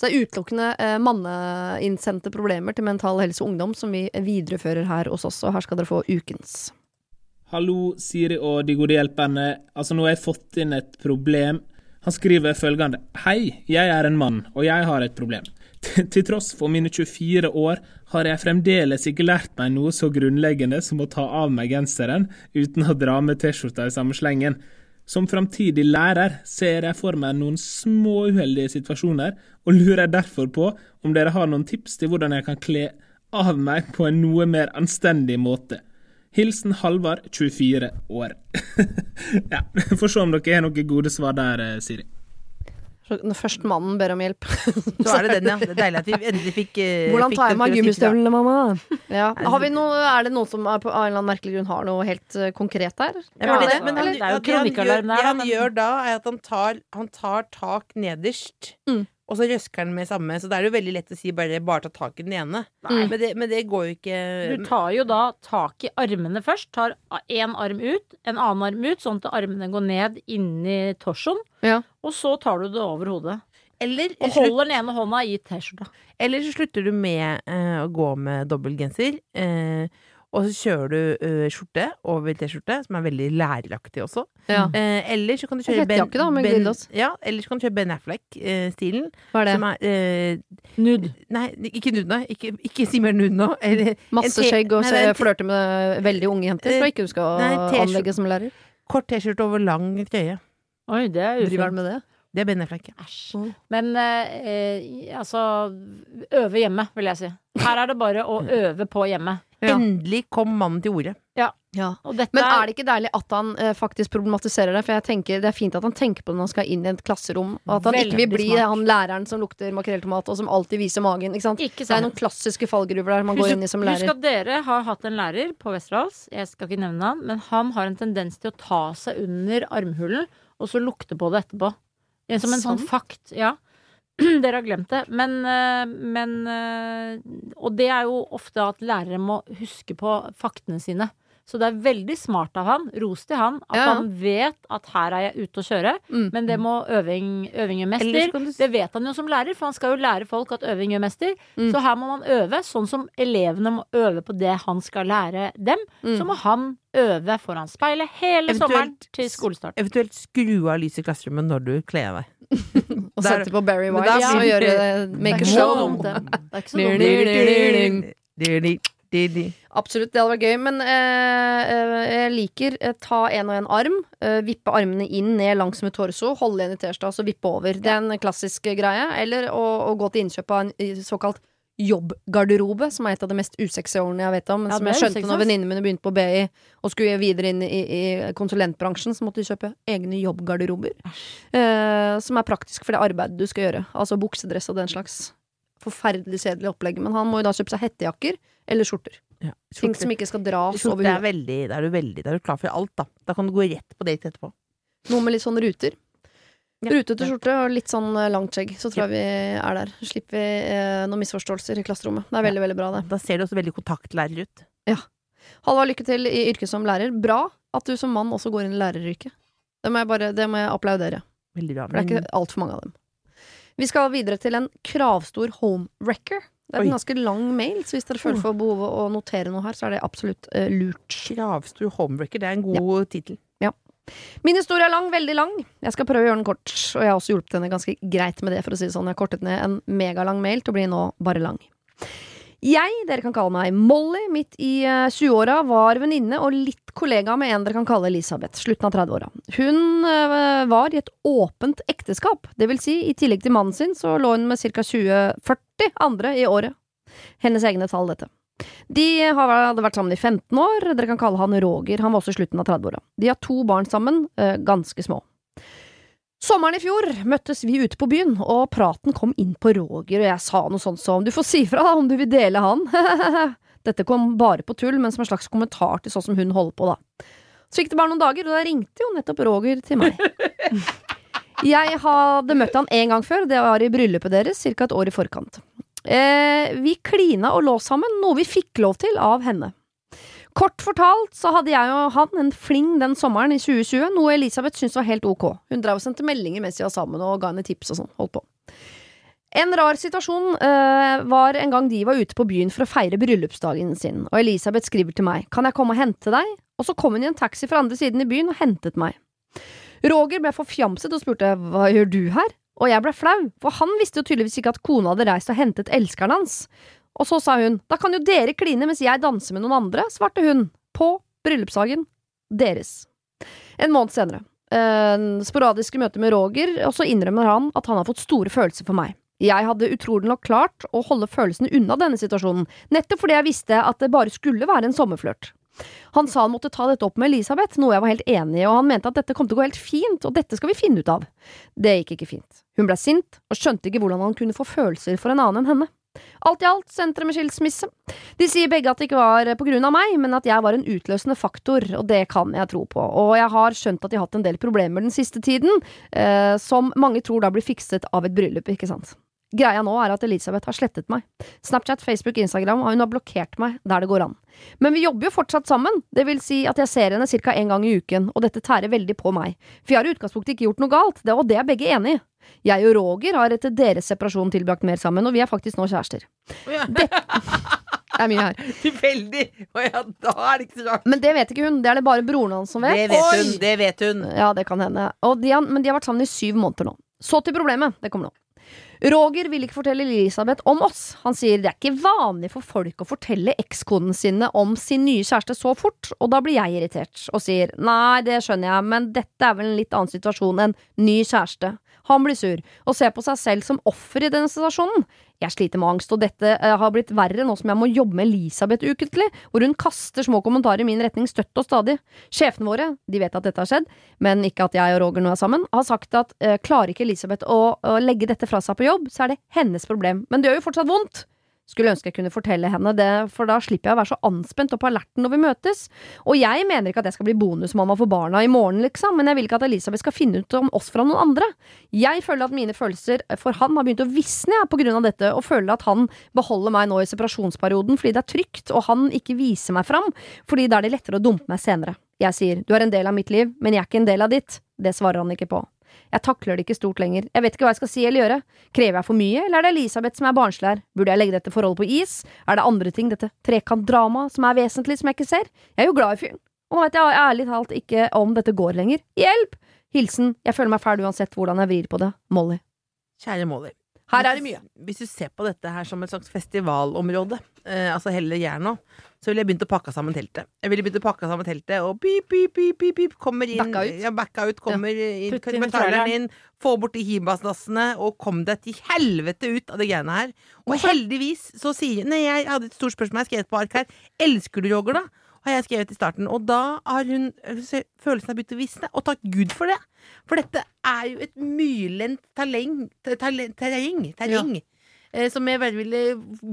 Så det er utelukkende eh, manneinnsendte problemer til Mental Helse Ungdom som vi viderefører her hos oss, og her skal dere få ukens. Hallo, Siri og de gode hjelperne. Altså, nå har jeg fått inn et problem. Han skriver følgende. Hei, jeg er en mann, og jeg har et problem. Til tross for mine 24 år har jeg fremdeles ikke lært meg noe så grunnleggende som å ta av meg genseren uten å dra med T-skjorta i samme slengen. Som framtidig lærer ser jeg for meg noen små uheldige situasjoner, og lurer derfor på om dere har noen tips til hvordan jeg kan kle av meg på en noe mer anstendig måte. Hilsen Halvard, 24 år. ja, Får se om dere har noen gode svar der, eh, Siri. Så Når først mannen ber om hjelp. Så er det den, ja. Det er deilig at vi endelig fikk uh, Hvordan tar jeg meg gummistøvlene, mamma? Ja. Har vi noe, er det noen som er på, av en eller annen merkelig grunn har noe helt eh, konkret der? Ja, det, men han, det er jo det kronikkalarm der, det han gjør da, er at han tar, han tar tak nederst, Mm. Og så røsker den med samme. Så det er jo veldig lett å si bare, bare ta tak i den ene. Men, det, men det går jo ikke Du tar jo da tak i armene først. Tar én arm ut, en annen arm ut, sånn at armene går ned inni torsoen. Ja. Og så tar du det over hodet. eller, Og holder den ene hånda i T-skjorta. eller så slutter du med eh, å gå med dobbeltgenser. Eh, og så kjører du uh, skjorte over T-skjorte, som er veldig læreraktig også. Ja. Uh, eller så kan du kjøre Ben, da, ben. Ja, eller så kan du kjøre Ben Affleck-stilen. Hva er det? som er eh, Nude. Nei, ikke nude, nei. Ikke, ikke si mer nude nå. Eller Masse skjegg og flørte med veldig unge jenter? Tror jeg ikke du skal Nei, anlegge som lærer. kort T-skjorte over lang trøye. Oi, det er ufint. med det? Det er Ben Affleck. ja. Æsj. Men altså Øve hjemme, vil jeg si. Her er det bare å øve på hjemme. Ja. Endelig kom mannen til orde. Ja. Og dette Men er det ikke deilig at han eh, faktisk problematiserer det? For jeg tenker Det er fint at han tenker på det når han skal inn i et klasserom. Og at han ikke vil bli smart. han læreren som lukter makrelltomat, og som alltid viser magen. Ikke sant? Ikke Det er noen klassiske fallgruver der man går inn i som lærer. Husk at dere har hatt en lærer på Westerdals, jeg skal ikke nevne han, men han har en tendens til å ta seg under armhulen, og så lukte på det etterpå. Som en sånn Sant. fakt. Ja. Dere har glemt det. Men, eh, men eh, Og det er jo ofte at lærere må huske på faktene sine. Så det er veldig smart av han, ros til han, at Ja, ja. han vet at her er jeg ute å kjøre, Mm. men det må øving, øving gjøre mester. du Det vet han jo som lærer, for han skal jo lære folk at øving gjør mester. Mm. Så her må man øve, sånn som elevene må øve på det han skal lære dem. Mm. Så må han øve foran speilet hele Eventuelt- sommeren til skolestart. Eventuelt skru av lyset i klasserommet når du kler av deg. Og sette på Barry White da og gjøre make a Det er ikke så dumt, det. Dumt. Absolutt, det hadde vært gøy. Men eh, eh, jeg liker eh, ta en og en arm, eh, vippe armene inn ned langs med torso, holde igjen i T-skjorta og så vippe over. Det er en klassisk eh, greie. Eller å, å gå til innkjøp av en såkalt jobbgarderobe, som er et av de mest usexy årene jeg vet om. Men Ja, som jeg skjønte når venninnene mine begynte på BI og skulle videre inn i, i konsulentbransjen, så måtte de kjøpe egne jobbgarderober. Eh, som er praktisk for det arbeidet du skal gjøre. Altså buksedress og den slags. Forferdelig kjedelig opplegg. Men han må jo da kjøpe seg hettejakker eller skjorter. Ja, Ting som ikke skal dras over Skjorte er veldig, da er du veldig Da er du klar for alt, da. Da kan du gå rett på date etterpå. Noe med litt sånn ruter. Ja. Rutete skjorte og litt sånn eh, langt skjegg, så tror jeg vi er der. Slipper vi eh, noen misforståelser i klasserommet. Det er veldig, veldig bra, det. Da ser du også veldig kontaktlærer ut. Ja. Halvard, lykke til i yrket som lærer. Bra at du som mann også går inn i læreryrket. Det må jeg bare det må jeg applaudere. Bra. For det er ikke altfor mange av dem. Vi skal videre til en kravstor homewrecker. Det er Oi. en ganske lang mail, så hvis dere føler for behovet å notere noe her, så er det absolutt eh, lurt. Kravstor homewrecker, det er en god tittel. Min historie er lang, veldig lang. Jeg skal prøve å gjøre den kort, og jeg har også hjulpet henne ganske greit med det, for å si det sånn. Jeg har kortet ned en megalang mail til å bli nå bare lang. Jeg, dere kan kalle meg Molly, midt i eh, 20-åra, var venninne og litt kollega med en dere kan kalle Elisabeth, slutten av 30-åra. Hun eh, var i et åpent ekteskap, det vil si, i tillegg til mannen sin, så lå hun med ca. 20-40 andre i året. Hennes egne tall, dette. De hadde vært sammen i 15 år, dere kan kalle han Roger, han var også i slutten av 30-åra. De har to barn sammen, eh, ganske små. Sommeren i fjor møttes vi ute på byen, og praten kom inn på Roger, og jeg sa noe sånt som du får si fra om du vil dele han. Dette kom bare på tull, men som en slags kommentar til sånn som hun holder på, da. Så gikk det bare noen dager, og da ringte jo nettopp Roger til meg. Jeg hadde møtt han en gang før, det var i bryllupet deres, ca. et år i forkant. Eh, vi klina og lå sammen, noe vi fikk lov til av henne. Kort fortalt så hadde jeg og han en fling den sommeren i 2020, noe Elisabeth syntes var helt ok. Hun drev og sendte meldinger mens vi var sammen og ga henne tips og sånn. Holdt på. En rar situasjon øh, var en gang de var ute på byen for å feire bryllupsdagen sin, og Elisabeth skriver til meg kan jeg komme og hente deg, og så kom hun i en taxi fra andre siden i byen og hentet meg. Roger ble forfjamset og spurte hva gjør du her? Og jeg ble flau, for han visste jo tydeligvis ikke at kona hadde reist og hentet elskeren hans. Og så sa hun, da kan jo dere kline mens jeg danser med noen andre, svarte hun, på bryllupsdagen deres. En måned senere, eh, sporadiske møter med Roger, og så innrømmer han at han har fått store følelser for meg. Jeg hadde utrolig nok klart å holde følelsene unna denne situasjonen, nettopp fordi jeg visste at det bare skulle være en sommerflørt. Han sa han måtte ta dette opp med Elisabeth, noe jeg var helt enig i, og han mente at dette kom til å gå helt fint, og dette skal vi finne ut av. Det gikk ikke fint. Hun ble sint, og skjønte ikke hvordan han kunne få følelser for en annen enn henne. Alt i alt senteret med skilsmisse. De sier begge at det ikke var på grunn av meg, men at jeg var en utløsende faktor, og det kan jeg tro på. Og jeg har skjønt at de har hatt en del problemer den siste tiden, eh, som mange tror da blir fikset av et bryllup, ikke sant. Greia nå er at Elisabeth har slettet meg. Snapchat, Facebook, Instagram, og hun har blokkert meg der det går an. Men vi jobber jo fortsatt sammen, det vil si at jeg ser henne ca. en gang i uken, og dette tærer veldig på meg. For jeg har i utgangspunktet ikke gjort noe galt, det, og det er begge enig i. Jeg og Roger har etter deres separasjon tilbrakt mer sammen, og vi er faktisk nå kjærester. Ja. Det er mye her. Tilfeldig! Å ja, da er det ikke så rart. Men det vet ikke hun, det er det bare broren hans som vet. Det vet hun. Oi! Det vet hun. Ja, det kan hende. Og de har, men de har vært sammen i syv måneder nå. Så til problemet. Det kommer nå. Roger vil ikke fortelle Elisabeth om oss. Han sier det er ikke vanlig for folk å fortelle ekskonene sine om sin nye kjæreste så fort, og da blir jeg irritert og sier nei, det skjønner jeg, men dette er vel en litt annen situasjon enn ny kjæreste. Han blir sur og ser på seg selv som offer i denne situasjonen. Jeg sliter med angst, og dette eh, har blitt verre nå som jeg må jobbe med Elisabeth ukentlig, hvor hun kaster små kommentarer i min retning støtt og stadig. Sjefene våre, de vet at dette har skjedd, men ikke at jeg og Roger nå er sammen, har sagt at eh, klarer ikke Elisabeth å, å legge dette fra seg på jobb, så er det hennes problem. Men det gjør jo fortsatt vondt. Skulle ønske jeg kunne fortelle henne det, for da slipper jeg å være så anspent og på alerten når vi møtes. Og jeg mener ikke at jeg skal bli bonusmamma for barna i morgen, liksom, men jeg vil ikke at Elisabeth skal finne ut om oss fra noen andre. Jeg føler at mine følelser for han har begynt å visne på grunn av dette, og føler at han beholder meg nå i separasjonsperioden fordi det er trygt, og han ikke viser meg fram, fordi da er det lettere å dumpe meg senere. Jeg sier du er en del av mitt liv, men jeg er ikke en del av ditt. Det svarer han ikke på. Jeg takler det ikke stort lenger. Jeg vet ikke hva jeg skal si eller gjøre. Krever jeg for mye, eller er det Elisabeth som er barnslig her? Burde jeg legge dette forholdet på is? Er det andre ting, dette trekantdramaet, som er vesentlig, som jeg ikke ser? Jeg er jo glad i fyren. Og nå vet jeg ærlig talt ikke om dette går lenger. Hjelp! Hilsen Jeg føler meg fæl uansett hvordan jeg vrir på det. Molly. Kjære Molly. Her er det mye. Hvis du ser på dette her som et slags festivalområde, eh, altså hele Jerno, så ville jeg begynt å pakke sammen teltet. Jeg ville begynt å pakke sammen teltet, og pip, pip, pip, pip, pip kommer inn Backa ut. Ja, backa ut, kommer inn, inn traileren traileren. inn, få bort de hibasdassene, og kom deg til helvete ut av de greiene her. Og heldigvis så sier Nei, jeg hadde et stort spørsmål jeg skrev på ark her. Elsker du Roger, da? Har jeg skrevet i starten. Og da har hun se, Følelsen har begynt å visne, og takk Gud for det. For dette er jo et myrlendt terreng. terreng. eh, som jeg bare ville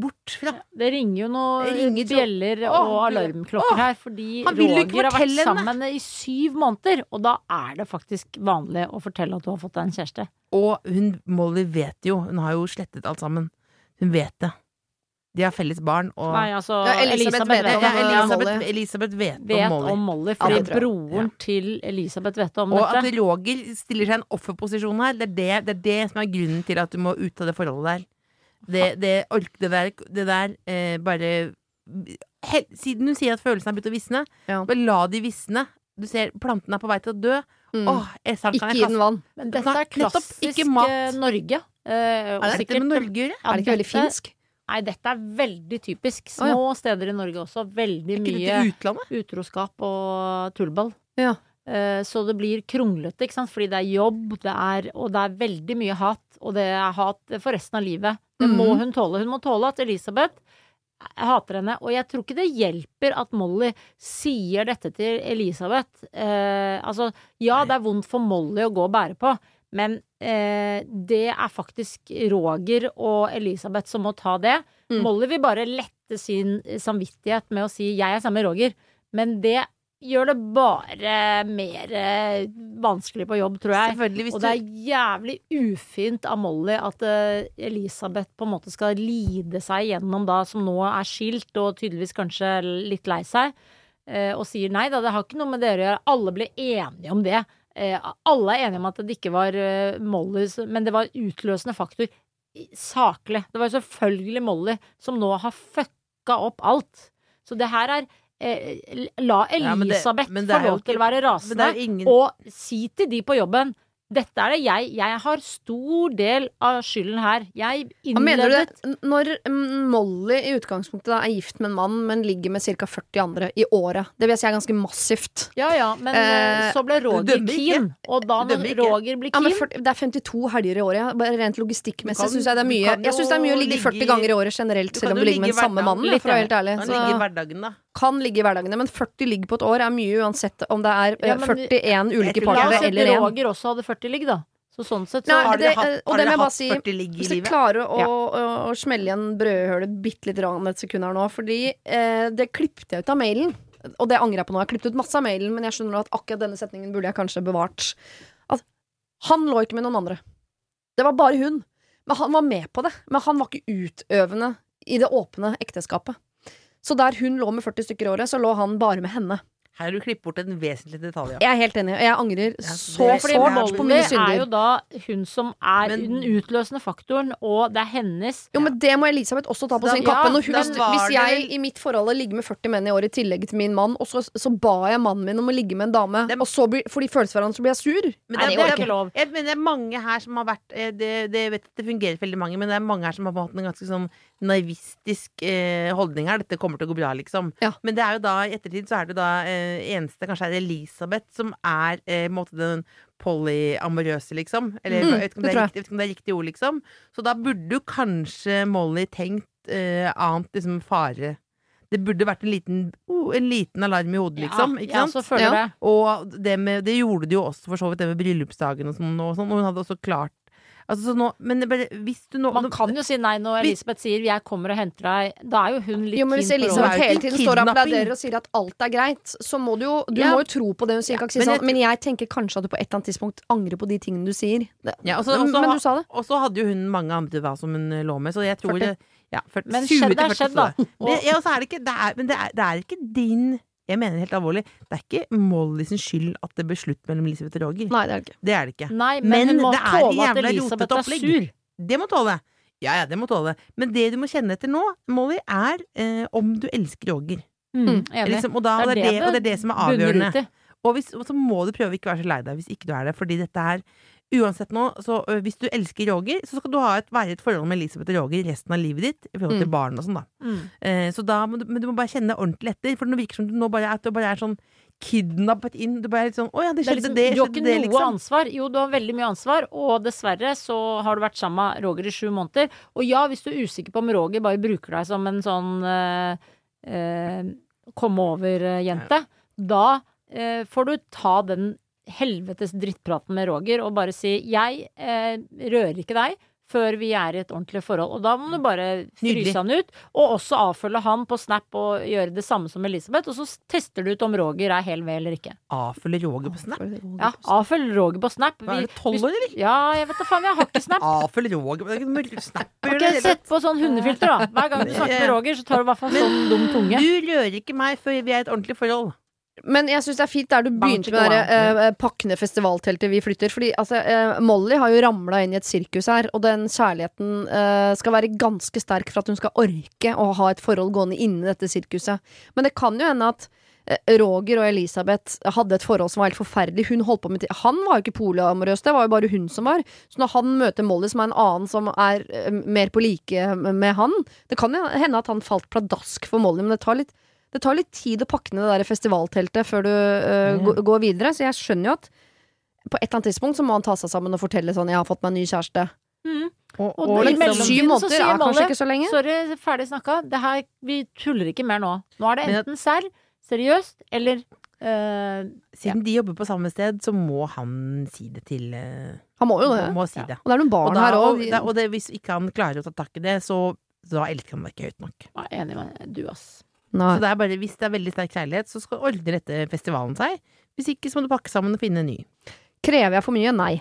bort fra. Det ringer jo noen bjeller og alarmklokker her, fordi Roger har vært sammen i syv måneder. Og da er det faktisk vanlig å fortelle at du har fått deg en kjæreste. Og hun, Molly vet jo, hun har jo slettet alt sammen. Hun vet det. De har felles barn, og Nei, altså Ja, Elisabeth Elisabeth, vet vet, om ja, Elisabeth. Elisabeth vet, vet om Molly. om Molly, fordi broren til Elisabeth vet om Og at. Roger stiller seg i en offerposisjon her, det er det, det er det som er grunnen til at du må ut av det forholdet der. Det, det, det der, det der eh, bare he, Siden hun sier at følelsene har begynt å visne, Ja. bare la de visne. Du ser plantene er på vei til å dø. Mm. Åh, Ikke gi den vann. Men dette er klassisk eh, Norge. Eh, Er det dette med Norge å gjøre? Ja, Er det ikke veldig dette- finsk? Nei, dette er veldig typisk. Å, ja. Små steder i Norge også. Veldig mye utroskap og tullball. Ja. Eh, Så det blir kronglete, ikke sant. Fordi det er jobb, det er, og det er veldig mye hat. Og det er hat for resten av livet. Det må Mhm. hun tåle. Hun må tåle at Elisabeth hater henne. Og jeg tror ikke det hjelper at Molly sier dette til Elisabeth. Eh, altså, ja, det er vondt for Molly å gå og bære på, men eh, det er faktisk Roger og Elisabeth som må ta det. Mm. Molly vil bare lette sin samvittighet med å si 'jeg er sammen med Roger', men det gjør det bare mer eh, vanskelig på jobb, tror jeg. Og det er jævlig ufint av Molly at eh, Elisabeth på en måte skal lide seg gjennom da, som nå er skilt og tydeligvis kanskje litt lei seg, eh, og sier nei da, det har ikke noe med dere å gjøre. Alle ble enige om det. Eh, alle er enige om at det ikke var Molly, men det var utløsende faktor. Saklig. Det var jo selvfølgelig Molly som nå har fucka opp alt. Så det her er eh, La Ja, men det- Elisabeth men det få lov til å være rasende. ingen Og si til de på jobben dette er det jeg. Jeg har stor del av skylden her. Jeg Hva mener du det? innledet N- Når mm, Molly i utgangspunktet da er gift med en mann, men ligger med ca. 40 andre i året, det vil jeg si er ganske massivt. Ja ja, men Eh, eh, så ble Roger keen. Og da når. Roger blir keen ja, det er 52 helger i året. ja. Bare rent logistikkmessig syns jeg det er mye. Jeg syns det er mye å ligge 40 ganger i året generelt, selv om du ligger med ligge den samme mannen, for å være helt ærlig. Han Så ligger i hverdagen, da. Kan ligge i hverdagene, men 40 ligg på et år er mye uansett om det er eh, Ja, men- 41 ulike Jeg tror- La oss partnere si eller at én. Roger også hadde 40 ligg, da. Så sånn sett så Nei, Har dere hatt, eh, og har det dere hatt si, 40 ligg i livet? Hvis jeg klarer å, Ja. å, å smelle igjen brødhølet bitte litt rann et sekund her nå, fordi eh, det klippet jeg ut av mailen. Og det angrer jeg på nå. Jeg har klippet ut masse av mailen, men jeg skjønner at akkurat denne setningen burde jeg kanskje bevart. At han lå ikke med noen andre. Det var bare hun. Men han var med på det. Men han var ikke utøvende i det åpne ekteskapet. Så der hun lå med 40 stykker i året, så lå han bare med henne. Her har du klippet bort en vesentlig detalj. Ja. Jeg er helt enig. og Jeg angrer Ja, så, det- så mine synder. Det på er jo da hun som er Men- den utløsende faktoren, og det er hennes Jo, men Det må Elisabeth også ta på Da- sin kappe. Når hun, hvis, hvis jeg i mitt forhold ligger med 40 menn i året i tillegg til min mann, og så, så ba jeg mannen min om å ligge med en dame, Det- og så blir, får de så blir jeg sur. Men Nei, det, er jo ikke lov. Jeg mener det er mange her som har vært eh, Det, det, vet, det fungerer for veldig mange, men det er mange her som har hatt en ganske sånn naivistisk eh, holdning her. Dette kommer til å gå bra, liksom. Ja. Men det er jo da, i ettertid så er det da eh, eneste kanskje er Elisabeth som er eh, måte den polyamorøse, liksom. Eller Mm, jeg, vet ikke om det det er riktig, jeg vet ikke om det er riktig ord, liksom. Så da burde jo kanskje Molly tenkt eh, annet liksom fare. Det burde vært en liten, oh, en liten alarm i hodet, liksom. ja, Ikke ja, sant? så føler Ja. det. Og det, med, det gjorde de jo også for så vidt det med bryllupsdagen og sånn. Og, sånn, og hun hadde også klart altså, så nå, Men bare, hvis du nå Man kan jo si nei når Elisabeth sier 'jeg kommer og henter deg'. Da er jo hun litt Jo, men Hvis Elisabeth- hele tiden står og applauderer og sier at alt er greit, så må du jo Du Ja. må jo tro på det hun sier. Ja, si Men jeg sånn, men jeg tenker kanskje at du på et eller annet tidspunkt angrer på de tingene du sier. Ja, og så- men, også, men du sa det. Og så hadde jo hun mange andre hva som hun lå med, så jeg tror 40. det- Ja, 40, Men skjedd er skjedd, da. ja, og så er det ikke, det er, men det er, det er ikke din Jeg mener helt alvorlig, det er ikke Molly sin skyld at det ble slutt mellom Elisabeth og Roger. Nei, det er det ikke. Det er det ikke. Nei, men, Men hun må det er tåle at Elisabeth er sur. Det må tåle. Ja, ja, det må tåle. Men det du må kjenne etter nå, Molly, er eh, om du elsker Roger. Mm. Liksom, og, da, det er det, og det er det som er avgjørende. Og, hvis, og så må du prøve ikke å være så lei deg hvis ikke du er det. Fordi dette er Uansett nå, så ø, hvis du elsker Roger, så skal du ha et, være i et forhold med Elisabeth og Roger resten av livet ditt. I forhold til Mm. barn og sånn, da. Mm. Eh, så da må du, men du må bare kjenne ordentlig etter. For det virker som du nå bare, er- at du bare er sånn kidnappet inn. Du bare er litt sånn Å ja, det Det skjedde liksom, det, du har ikke det, noe liksom. ansvar. Jo, du har veldig mye ansvar, og dessverre så har du vært sammen med Roger i sju måneder. Og ja, hvis du er usikker på om Roger bare bruker deg som en sånn eh, eh, komme over-jente, da eh, får du ta den helvetes drittpraten med Roger og bare si 'jeg eh, rører ikke deg før vi er i et ordentlig forhold. Og da må du bare Nydelig. fryse han ut, og også avfølge han på Snap og gjøre det samme som Elisabeth. Og så tester du ut om Roger er hel ved eller ikke. Avfølge Roger på Snap? Ja, avfølg Roger på Snap. Hva er det, tolv 12 år, eller? Ja, jeg vet da faen, jeg har ikke Snap. Avfølge Roger på Snap? Det sett på sånn hundefilter, da. Hver gang du snakker med Roger, så tar du i hvert fall sånn dum tunge. Du rører ikke meg før vi er i et ordentlig forhold. Men jeg syns det er fint der du begynte med det uh, pakkende festivalteltet vi flytter. Fordi altså, uh, Molly har jo ramla inn i et sirkus her, og den kjærligheten uh, skal være ganske sterk for at hun skal orke å ha et forhold gående inni dette sirkuset. Men det kan jo hende at Roger og Elisabeth hadde et forhold som var helt forferdelig. Hun holdt på med Han var jo ikke polyamorøs, det var jo bare hun som var. Så når han møter Molly, som er en annen som er mer på like med han Det kan hende at han falt pladask for Molly, men det tar litt det tar litt tid å pakke ned det der festivalteltet før du uh, mm. går videre, så jeg skjønner jo at på et eller annet tidspunkt så må han ta seg sammen og fortelle sånn 'jeg har fått meg en ny kjæreste'. Mm. Og, Og og det- Men liksom, syv måneder sier er kanskje Molly, ikke så lenge. Sorry, ferdig snakka. Det her, vi tuller ikke mer nå. Nå er det enten serr, seriøst, eller uh, siden de jobber på samme sted, så må han si det til uh, Han må jo det. Må si Ja. Og det er noen Og, barn da, her og, òg. Og, og det, hvis ikke han klarer å ta tak i det, så da elsker han deg ikke høyt nok. Jeg er enig med du, ass. Så det er bare, hvis det er veldig sterk kjærlighet, så skal ordner dette festivalen seg. Hvis ikke, så må du pakke sammen og finne en ny. Krever jeg for mye? Nei.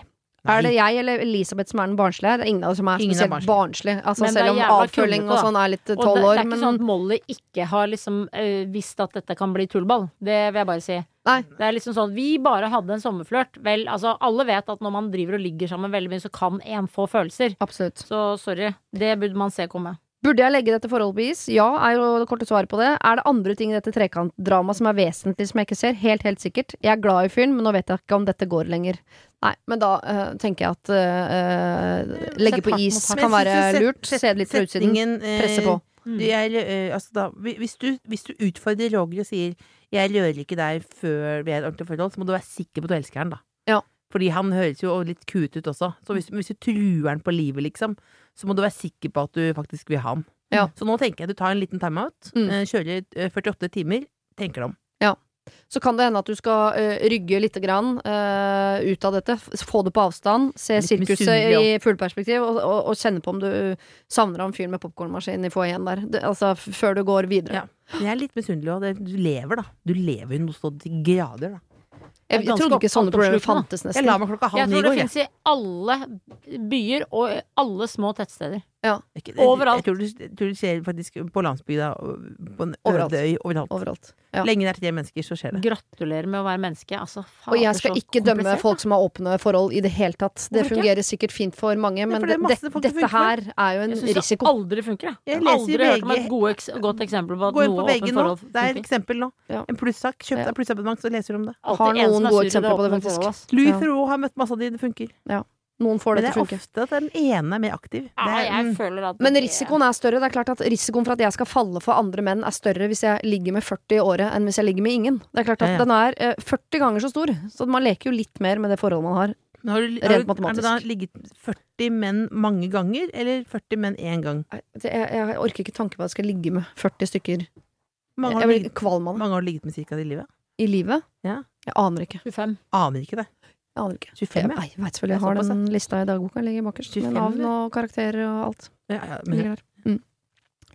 Er det jeg eller Elisabeth som er den barnslige? Det er ingen av oss som er Ingen er spesielt barnslig. Altså, selv om avfølging og sånn er litt Og det, det er ikke Men sånn at Molly ikke har liksom eh, visst at dette kan bli tullball. Det vil jeg bare si. Nei. Det er liksom sånn, Vi bare hadde en sommerflørt. Vel, altså, alle vet at når man driver og ligger sammen veldig mye, så kan en få følelser. absolutt. Så sorry. Det burde man se komme. Burde jeg legge dette forholdet på is? Ja, er jo det korte svaret på det. Er det andre ting i dette trekantdramaet som er vesentlig som jeg ikke ser? Helt, helt sikkert. Jeg er glad i fyren, men nå vet jeg ikke om dette går lenger. Nei, men da eh, tenker jeg at eh, legge på is kan være lurt. Se det litt fra utsiden. eh, Presse på. Mm. Jeg, altså da, hvis, du, hvis du utfordrer Roger og sier 'jeg rører ikke deg før vi er i et ordentlig forhold', så må du være sikker på at du elsker han, da. Ja. Fordi han høres jo litt kut ut også. Så hvis, hvis du truer han på livet, liksom, så må du være sikker på at du faktisk vil ha han. Ja. Så nå tenker jeg at du tar en liten timeout, Mm. eh, kjører eh, 48 timer, tenker deg om. Så kan det hende at du skal uh, rygge litt grann, uh, ut av dette. Få det på avstand. Se Litt sirkuset ja. i fullperspektiv, og, og, og kjenne på om du savner han fyren med popkornmaskin i foajeen der. Det, altså før du går videre. Ja. Jeg er litt misunnelig òg. Du lever, da. Du lever jo noe så til grader, da. Jeg, jeg trodde ikke sånne problemer fantes fantes, Jeg nesten. la meg klokka halv Jeg ni i tror det finnes fins i alle byer og alle små tettsteder. Ikke- Overalt. Jeg tror, du, tror du ser faktisk på landsbygda, på en Overalt. øde øy, overalt. Overalt. Ja. Lenge det er tre mennesker, så skjer det. Gratulerer med å være menneske. Altså, faen, Og jeg skal ikke dømme folk som har åpne forhold i det hele tatt. Det fungerer sikkert fint for mange, men for det det, det, folk det dette funker her er jo en en Jeg syns det aldri funker. Jeg, Jeg aldri hørt om et gode, godt eksempel på at Gå inn noe på VG åpent nå. funker. Det er et eksempel nå. Ja. En plussak. Kjøpt deg plussabonnement, så leser du om det. Har en noen gode eksempler på det, faktisk. Louis Ja. Theroux har møtt masse av de, det funker. Ja. Noen får det det til å funke. Men det er ofte at den ene er mer aktiv. Det Ja, er, jeg mm, føler at Men risikoen er større. Det er klart at Risikoen for at jeg skal falle for andre menn, er større hvis jeg ligger med 40 i året enn hvis jeg ligger med ingen. Det er klart at Ja, ja. Den er eh, 40 ganger så stor, så man leker jo litt mer med det forholdet man har. men har du, har du. Er det da ligget 40 menn mange ganger, eller 40 menn én gang? Jeg, jeg orker ikke tanke på at jeg skal ligge med 40 stykker. Mange har, ligget, kvalm av det. mange har du ligget med cirka i livet? I livet? Ja. Jeg aner ikke. 25. Aner ikke det. Jeg aner ikke. 25, ja. jeg vet selvfølgelig. Jeg har den lista i dagboka. Ligger bakerst. Med navn og karakterer og alt. ja, ja men, ligger der. Mm.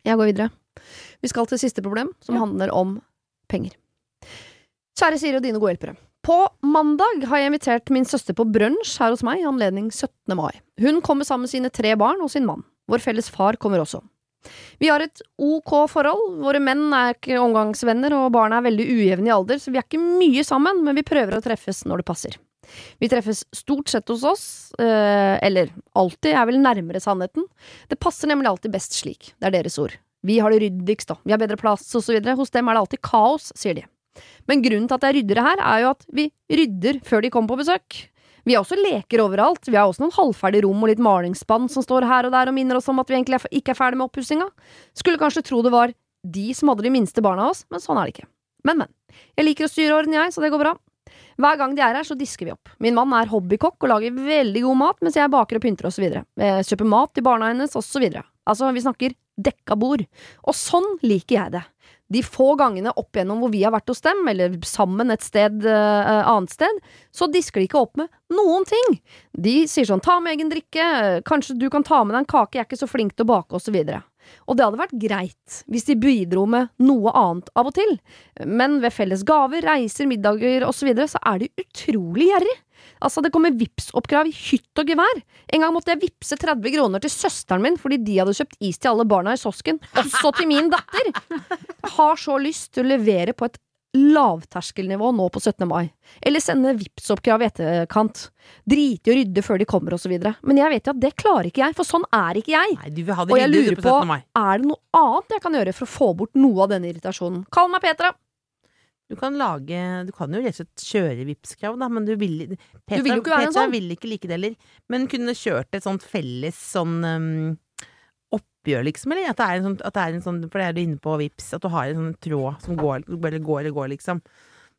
Jeg går videre. Vi skal til siste problem, som Ja. handler om penger. Kjære Siri og dine gode hjelpere. På mandag har jeg invitert min søster på brunsj her hos meg i anledning 17. mai. Hun kommer sammen med sine tre barn og sin mann. Vår felles far kommer også. Vi har et ok forhold. Våre menn er ikke omgangsvenner, og barna er veldig ujevne i alder, så vi er ikke mye sammen, men vi prøver å treffes når det passer. Vi treffes stort sett hos oss, eh, eller alltid er vel nærmere sannheten. Det passer nemlig alltid best slik. Det er deres ord. Vi har det ryddigst, da. Vi har bedre plass, osv. Hos dem er det alltid kaos, sier de. Men grunnen til at jeg rydder det her, er jo at vi rydder før de kommer på besøk. Vi har også leker overalt. Vi har også noen halvferdige rom og litt malingsspann som står her og der og minner oss om at vi egentlig ikke er ferdig med oppussinga. Skulle kanskje tro det var de som hadde de minste barna av oss, men sånn er det ikke. Men, men. Jeg liker å styre orden, jeg, så det går bra. Hver gang de er her, så disker vi opp. Min mann er hobbykokk og lager veldig god mat, mens jeg baker og pynter osv. Jeg kjøper mat til barna hennes osv. Altså, vi snakker dekka bord. Og sånn liker jeg det. De få gangene opp igjennom hvor vi har vært hos dem, eller sammen et sted uh, annet sted, så disker de ikke opp med noen ting. De sier sånn ta med egen drikke, kanskje du kan ta med deg en kake, jeg er ikke så flink til å bake, osv. Og det hadde vært greit hvis de bidro med noe annet av og til, men ved felles gaver, reiser, middager osv. Så, videre, så er de utrolig gjerrig. Altså, det kommer Vipps-oppkrav i hytt og gevær. En gang måtte jeg vippse 30 kroner til søsteren min fordi de hadde kjøpt is til alle barna i kiosken, også til min datter. Har så lyst til å levere på et lavterskelnivå nå på 17. mai. Eller sende Vipps-oppkrav i etterkant. Drite i å rydde før de kommer, osv. Men jeg vet jo at det klarer ikke jeg, for sånn er ikke jeg. Nei, Og jeg lurer på på, er det noe annet jeg kan gjøre for å få bort noe av denne irritasjonen? Kall meg Petra! Du kan lage Du kan jo rett og slett kjøre Vipps-krav, da, men du vil Petra, vil jo ikke være Petra sånn. vil ikke like det heller. Men kunne kjørt et sånt felles sånn um, oppgjør, liksom, eller? At det, er en sånn, at det er en sånn For det er du inne på Vipps, at du har en sånn tråd som går, eller går og går, liksom.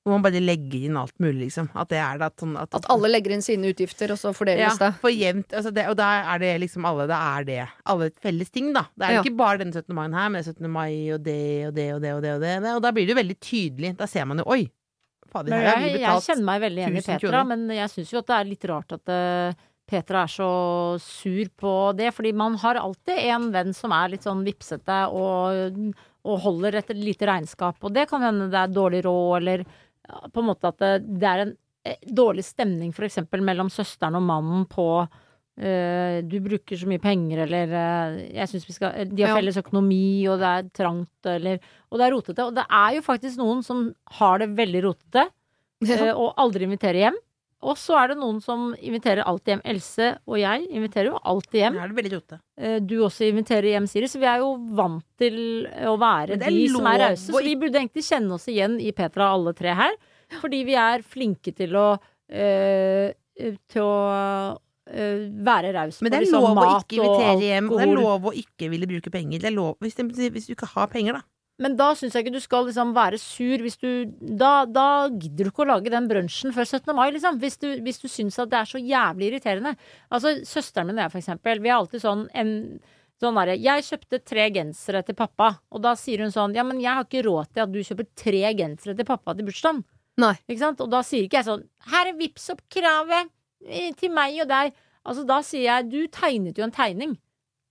Hvor man bare legger inn alt mulig, liksom. At det er da sånn at, At alle legger inn sine utgifter, og så fordeles det. ja, for jevnt, altså det, og da er det liksom alle, da er det alle et felles ting, da. Det er Ja. ikke bare denne 17. mai her, men er 17. mai og det og det og det og det og det. Og, det, og da blir det jo veldig tydelig. Da ser man jo oi, fader, her har vi jeg, jeg kjenner meg veldig igjen i Petra, kroner. men jeg syns jo at det er litt rart at uh, Petra er så sur på det. Fordi man har alltid en venn som er litt sånn vipsete og, og holder et lite regnskap. Og det kan hende det er dårlig råd, eller på en måte at det, er en eh, dårlig stemning eksempel mellom søsteren og mannen på uh, du bruker så mye penger, eller uh, jeg synes vi skal De har felles økonomi, og det er trangt, eller Og det er rotete. Og det er jo faktisk noen som har det veldig rotete uh, og aldri inviterer hjem. Og så er det noen som inviterer alltid hjem. Else og jeg inviterer jo alltid hjem. Er det veldig. Eh, Du også inviterer hjem, Siri. Så vi er jo vant til å være de de som er lov rause. Så vi burde egentlig kjenne oss igjen i Petra, alle tre her. Fordi vi er flinke til å øh, Til å øh, være raus på Men det er liksom lov å ikke invitere hjem. Det er lov å ikke ville bruke penger. Det er lov, hvis, det, hvis du ikke har penger, da. Men da syns jeg ikke du skal liksom være sur hvis du Da, da gidder du ikke å lage den brunsjen før 17. mai, liksom. Hvis du, hvis du syns at det er så jævlig irriterende. Altså, søsteren min og jeg, for eksempel, vi har alltid sånn en Sånn derre Jeg kjøpte tre gensere til pappa, og da sier hun sånn Ja, men jeg har ikke råd til at du kjøper tre gensere til pappa til bursdagen. Nei. Ikke sant? Og da sier ikke jeg sånn Her er vips opp kravet eh, til meg og deg. Altså, da sier jeg Du tegnet jo en tegning.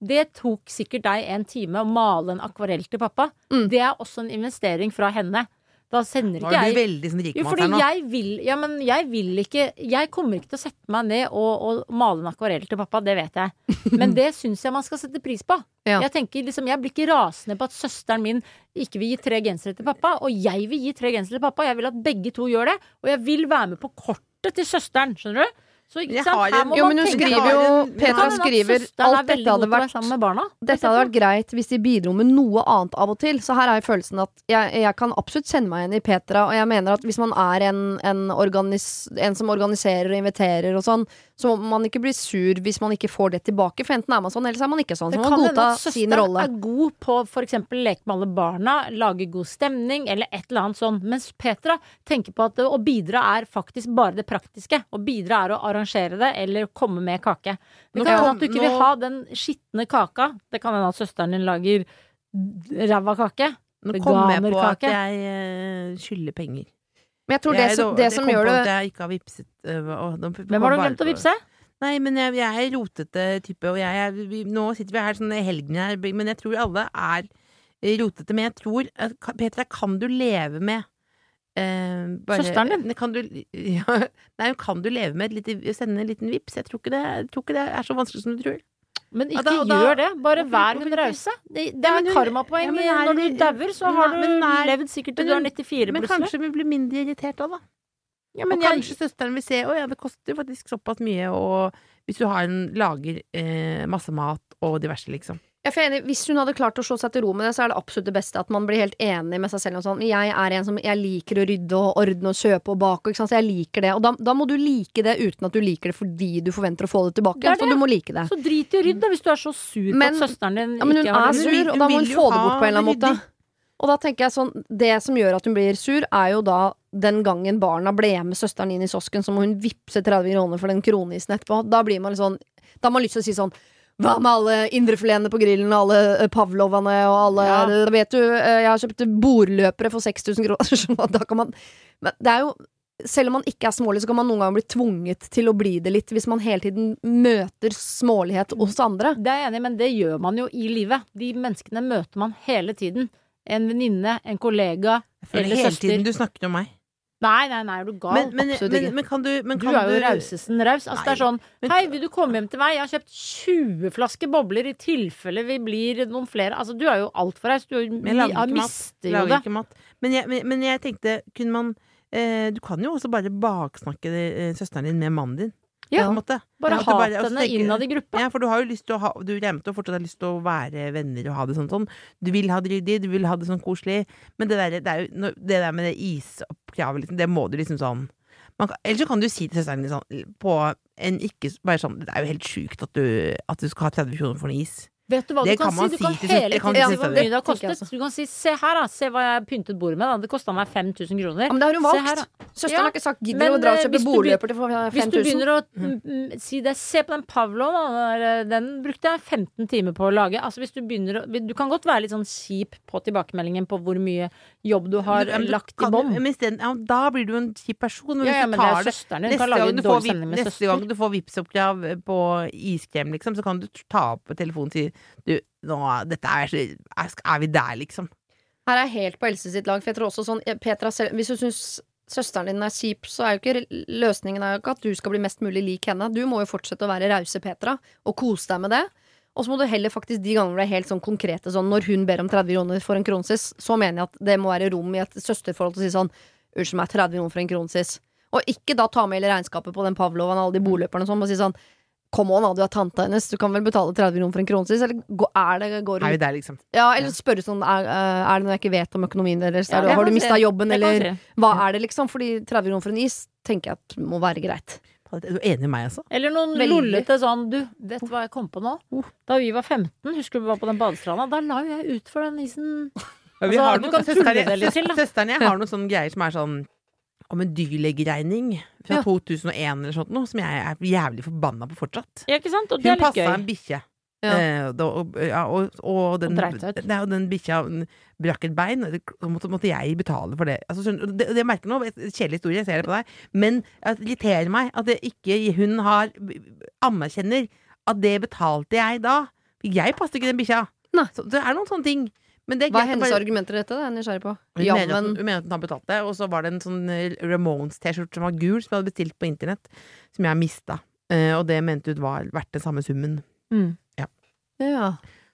Det tok sikkert deg en time å male en akvarell til pappa. Mm. Det er også en investering fra henne. Da sender ikke du jeg veldig sånn jo, fordi jeg vil Ja, men jeg vil ikke Jeg kommer ikke til å sette meg ned og, og male en akvarell til pappa, det vet jeg. Men det syns jeg man skal sette pris på. Ja. Jeg tenker liksom Jeg blir ikke rasende på at søsteren min ikke vil gi tre gensere til pappa, og jeg vil gi tre gensere til pappa. Jeg vil at begge to gjør det, og jeg vil være med på kortet til søsteren, skjønner du? Så ikke sant, her må Jo, man men hun tenke- skriver jo Petra Kan at skriver er alt dette hadde være vært sammen med barna. Dette hadde vært greit hvis de bidro med noe annet av og til. Så her er jo følelsen at jeg, jeg kan absolutt kjenne meg igjen i Petra, og jeg mener at hvis man er en, en, organis, en som organiserer og inviterer og sånn, så må man ikke bli sur hvis man ikke får det tilbake, for enten er man sånn, eller så er man ikke sånn. Så må man kan må hende godta at sin søsteren rolle. er god på eksempel leke med alle barna, lage god stemning eller et eller annet sånn. Mens Petra tenker på at å bidra er faktisk bare det praktiske. Å bidra er å arrangere det eller komme med kake. Det kan hende at du ikke nå- vil ha den skitne kaka. Det kan hende at søsteren din lager ræva kake. Nå kom jeg på at jeg eh, skylder penger. Men jeg tror det Jeg er som, det, det som gjør det at jeg ikke har vipset og Hvem har du glemt å vippse? Nei, men jeg, jeg er rotete type, og jeg, jeg, vi, nå sitter vi her sånn i helgen her, men jeg tror alle er rotete. Men jeg tror Petra, kan du leve med eh, bare- Søsteren din? Kan du, ja, nei, kan du leve med et lite, sende en liten vips? Jeg tror ikke det, jeg tror ikke det er så vanskelig som du tror. Men ikke da- da- gjør det. Bare vær hun rause. Det, det er karmapoeng. ja, Når du dauer, så har du er- levd sikkert til du er 94, plutselig. Men kanskje vi blir mindre irritert da, da. Ja, og jeg, kanskje søsteren vil se Å ja, det koster faktisk såpass mye, og hvis du har en, lager eh, masse mat og diverse, liksom. Jeg er enig, Hvis hun hadde klart å slå seg til ro med det, så er det absolutt det beste. At man blir helt enig med seg selv. Og sånn. Jeg er en som jeg liker å rydde og ordne og kjøpe og bake. Så jeg liker det. Og da, da må du like det uten at du liker det fordi du forventer å få det tilbake. Det det. Så det. du må like det. så drit i å rydde hvis du er så sur Men- på at søsteren din Ja, men hun ikke har er Hun er sur, og da må hun få det bort på en eller annen måte. Og da tenker jeg sånn Det som gjør at hun blir sur, er jo da den gangen barna ble med søsteren inn i kiosken, så må hun vippse 30 kroner for den kronisen etterpå. Da blir man litt sånn Da har man lyst til å si sånn Hva med alle indrefiletene på grillen, alle eh, pavlovene og alle Ja. Vet du, eh, jeg har kjøpt bordløpere for 6000 kroner. så Da kan man Men det er jo selv om man ikke er smålig, så kan man noen ganger bli tvunget til å bli det litt hvis man hele tiden møter smålighet hos andre. Det er jeg enig i, men det gjør man jo i livet. De menneskene møter man hele tiden. En venninne, en kollega Jeg føler hele tiden du snakker om meg. Nei, nei, nei, er du gal? Men, men, absolutt men, ikke. men kan du men du kan er jo rausesen raus. Altså, det er sånn Hei, vil du komme hjem til meg? Jeg har kjøpt 20 flasker bobler i tilfelle vi blir noen flere. Altså, du er jo altfor raus. Du har mister jo det. Men jeg, men, men jeg tenkte, kunne man eh, Du kan jo også bare baksnakke eh, søsteren din med mannen din. Ja. Bare Ja, hat og henne innad i gruppa. Ja, for du har jo lyst til å ha Du regner med fortsatt har lyst til å være venner og ha det sånn sånn. Du vil ha det ryddig, du vil ha det sånn koselig. Men det der, det jo, det der med det isoppkravet, liksom, det må du liksom sånn man kan, Eller så kan du si til søsteren din sånn på en ikke Bare sånn Det er jo helt sjukt at du, at du skal ha 30 kroner for noe is. Vet du hva Det du kan, kan si? Du kan hele tiden si si hvor mye det har tenker jeg. Du kan si 'se her, da'. Se hva jeg pyntet bordet med. da Det kosta meg 5000 kroner. Ja, men det har hun valgt. Søsteren Ja, har ikke sagt 'gidder du å dra og eh, kjøpe bordløper til 5000'? Hvis du begynner å mm, mm, si det Se på den Pavlov. Den er- brukte jeg 15 timer på å lage. Altså hvis Du begynner å Du kan godt være litt sånn kjip på tilbakemeldingen på hvor mye jobb du har Du- lagt i bånn. Ja, da blir du en kjip person. Men Ja, ja, men det er søsteren din. Neste kan lage gang, du får, neste gang du får Vipps-oppkrav på iskrem, liksom, så kan du ta opp på telefonen og si Du, nå, dette er er, vi der, liksom? Her er jeg helt på Else sitt lag. For jeg tror også sånn Petra, selv, Hvis du syns søsteren din er kjip, så er jo ikke løsningen er jo ikke at du skal bli mest mulig lik henne. Du må jo fortsette å være rause Petra, og kose deg med det. Og så må du heller faktisk de gangene det er helt sånn konkrete sånn Når hun ber om 30 kroner for en kronsis, så mener jeg at det må være rom i et søsterforhold til å si sånn Unnskyld meg, 30 kroner for en kronsis. Og ikke da ta med hele regnskapet på den Pavlovan og alle de boløperne og sånn, og si sånn Kom on, da, du er tanta hennes, du kan vel betale 30 kroner for en kronesis? Eller er det, går Er vi der, liksom? ja, eller spørre sånn Er, er det noe jeg ikke vet om økonomien deres? Ja, det har du mista jobben, eller hva er det, liksom? Fordi 30 kroner for en is tenker jeg at må være greit. Er du enig med meg, altså? Eller noen Veldig. lollete sånn Du, vet du hva jeg kom på nå? Oh. Da vi var 15, husker du vi var på den badestranda? Da la jo jeg ut for den isen. Ja, vi Altså, har du noen- søsteren- det litt til, da. Søsteren jeg har noen sånne greier som er sånn om en dyrlegeregning fra Ja. 2001 eller sånt noe, som jeg er jævlig forbanna på fortsatt. Ja, ikke sant? Og det Hun er litt passa en gøy. bikkje. Ja. Eh, og, ja, og, og den, Og den bikkja brakk et bein, så måtte, måtte jeg betale for det. Altså, skjønner, det, det merker nå, kjedelig historie, jeg ser det på deg, men det irriterer meg at det ikke hun har anerkjenner at det betalte jeg da. Jeg passet ikke den bikkja. Så det er noen sånne ting. Men det er Hva er hennes bare- argumenter i dette? Det er jeg nysgjerrig på. hun, mener at, Jammen hun mener at hun har betalt det, og så var det en sånn eh, Ramones-T-skjorte som var gul, som jeg hadde bestilt på internett, som jeg mista. Uh, og det mente hun var verdt den samme summen. Mm. Ja.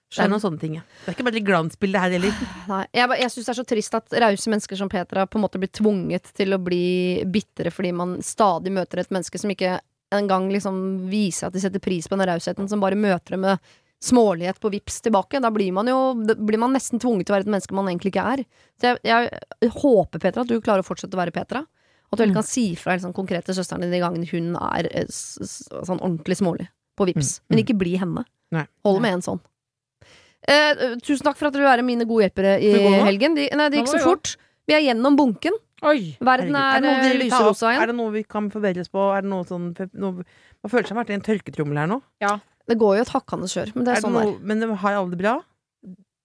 Det er noen sånne ting, ja. Det er ikke bare et glansbilde her heller. Nei, jeg, jeg syns det er så trist at rause mennesker som Petra på en måte blir tvunget til å bli bitre fordi man stadig møter et menneske som ikke engang liksom viser at de setter pris på den rausheten, som bare møter det med smålighet på vips tilbake. Da blir man jo blir man nesten tvunget til å være et menneske man egentlig ikke er. Så jeg, jeg håper, Petra, at du klarer å fortsette å være Petra. Og at du heller Mm. kan si fra liksom, konkret til søsteren din de gangene hun er eh, sånn ordentlig smålig på vips. Mm, Men mm. ikke bli henne. Nei. Hold med en sånn. Eh, tusen takk for at dere er mine gode hjelpere i helgen. De, nei, det gikk så fort. Vi er gjennom bunken. Oi! Verden er, er, eh, vil lyserosa Er det noe vi kan forbedres på? Er det noe sånn noe, Man føler seg vært i en tørketrommel her nå. Det går jo et hakkende kjør, men det er, Er det sånn det er. men har alle det bra?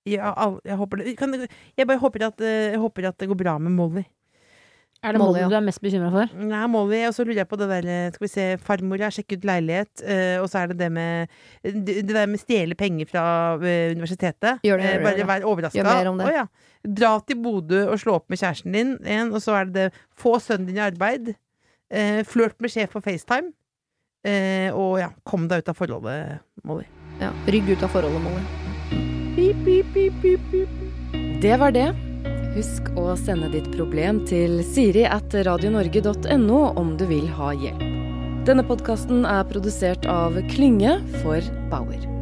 Ja, alle, jeg håper det kan, Jeg bare håper at, eh, jeg håper at det går bra med Molly. Er det Molly, Molly ja. du er mest bekymra for? Nei, Molly, og så lurer jeg på det der eh, Skal vi se, farmor har sjekket ut leilighet, eh, og så er det det med Det der med stjele penger fra eh, universitetet. Gjør det, gjør det, bare vær overraska. Gjør mer om det. Å, ja. Dra til Bodø og slå opp med kjæresten din, en, og så er det det få sønnen din i arbeid. Eh, Flørt med sjef på FaceTime. Eh, og ja, kom deg ut av forholdet, Molly. Ja. Rygg ut av forholdet, Molly. Det var det. Husk å sende ditt problem til siri at radionorge.no om du vil ha hjelp. Denne podkasten er produsert av Klynge for Bauer.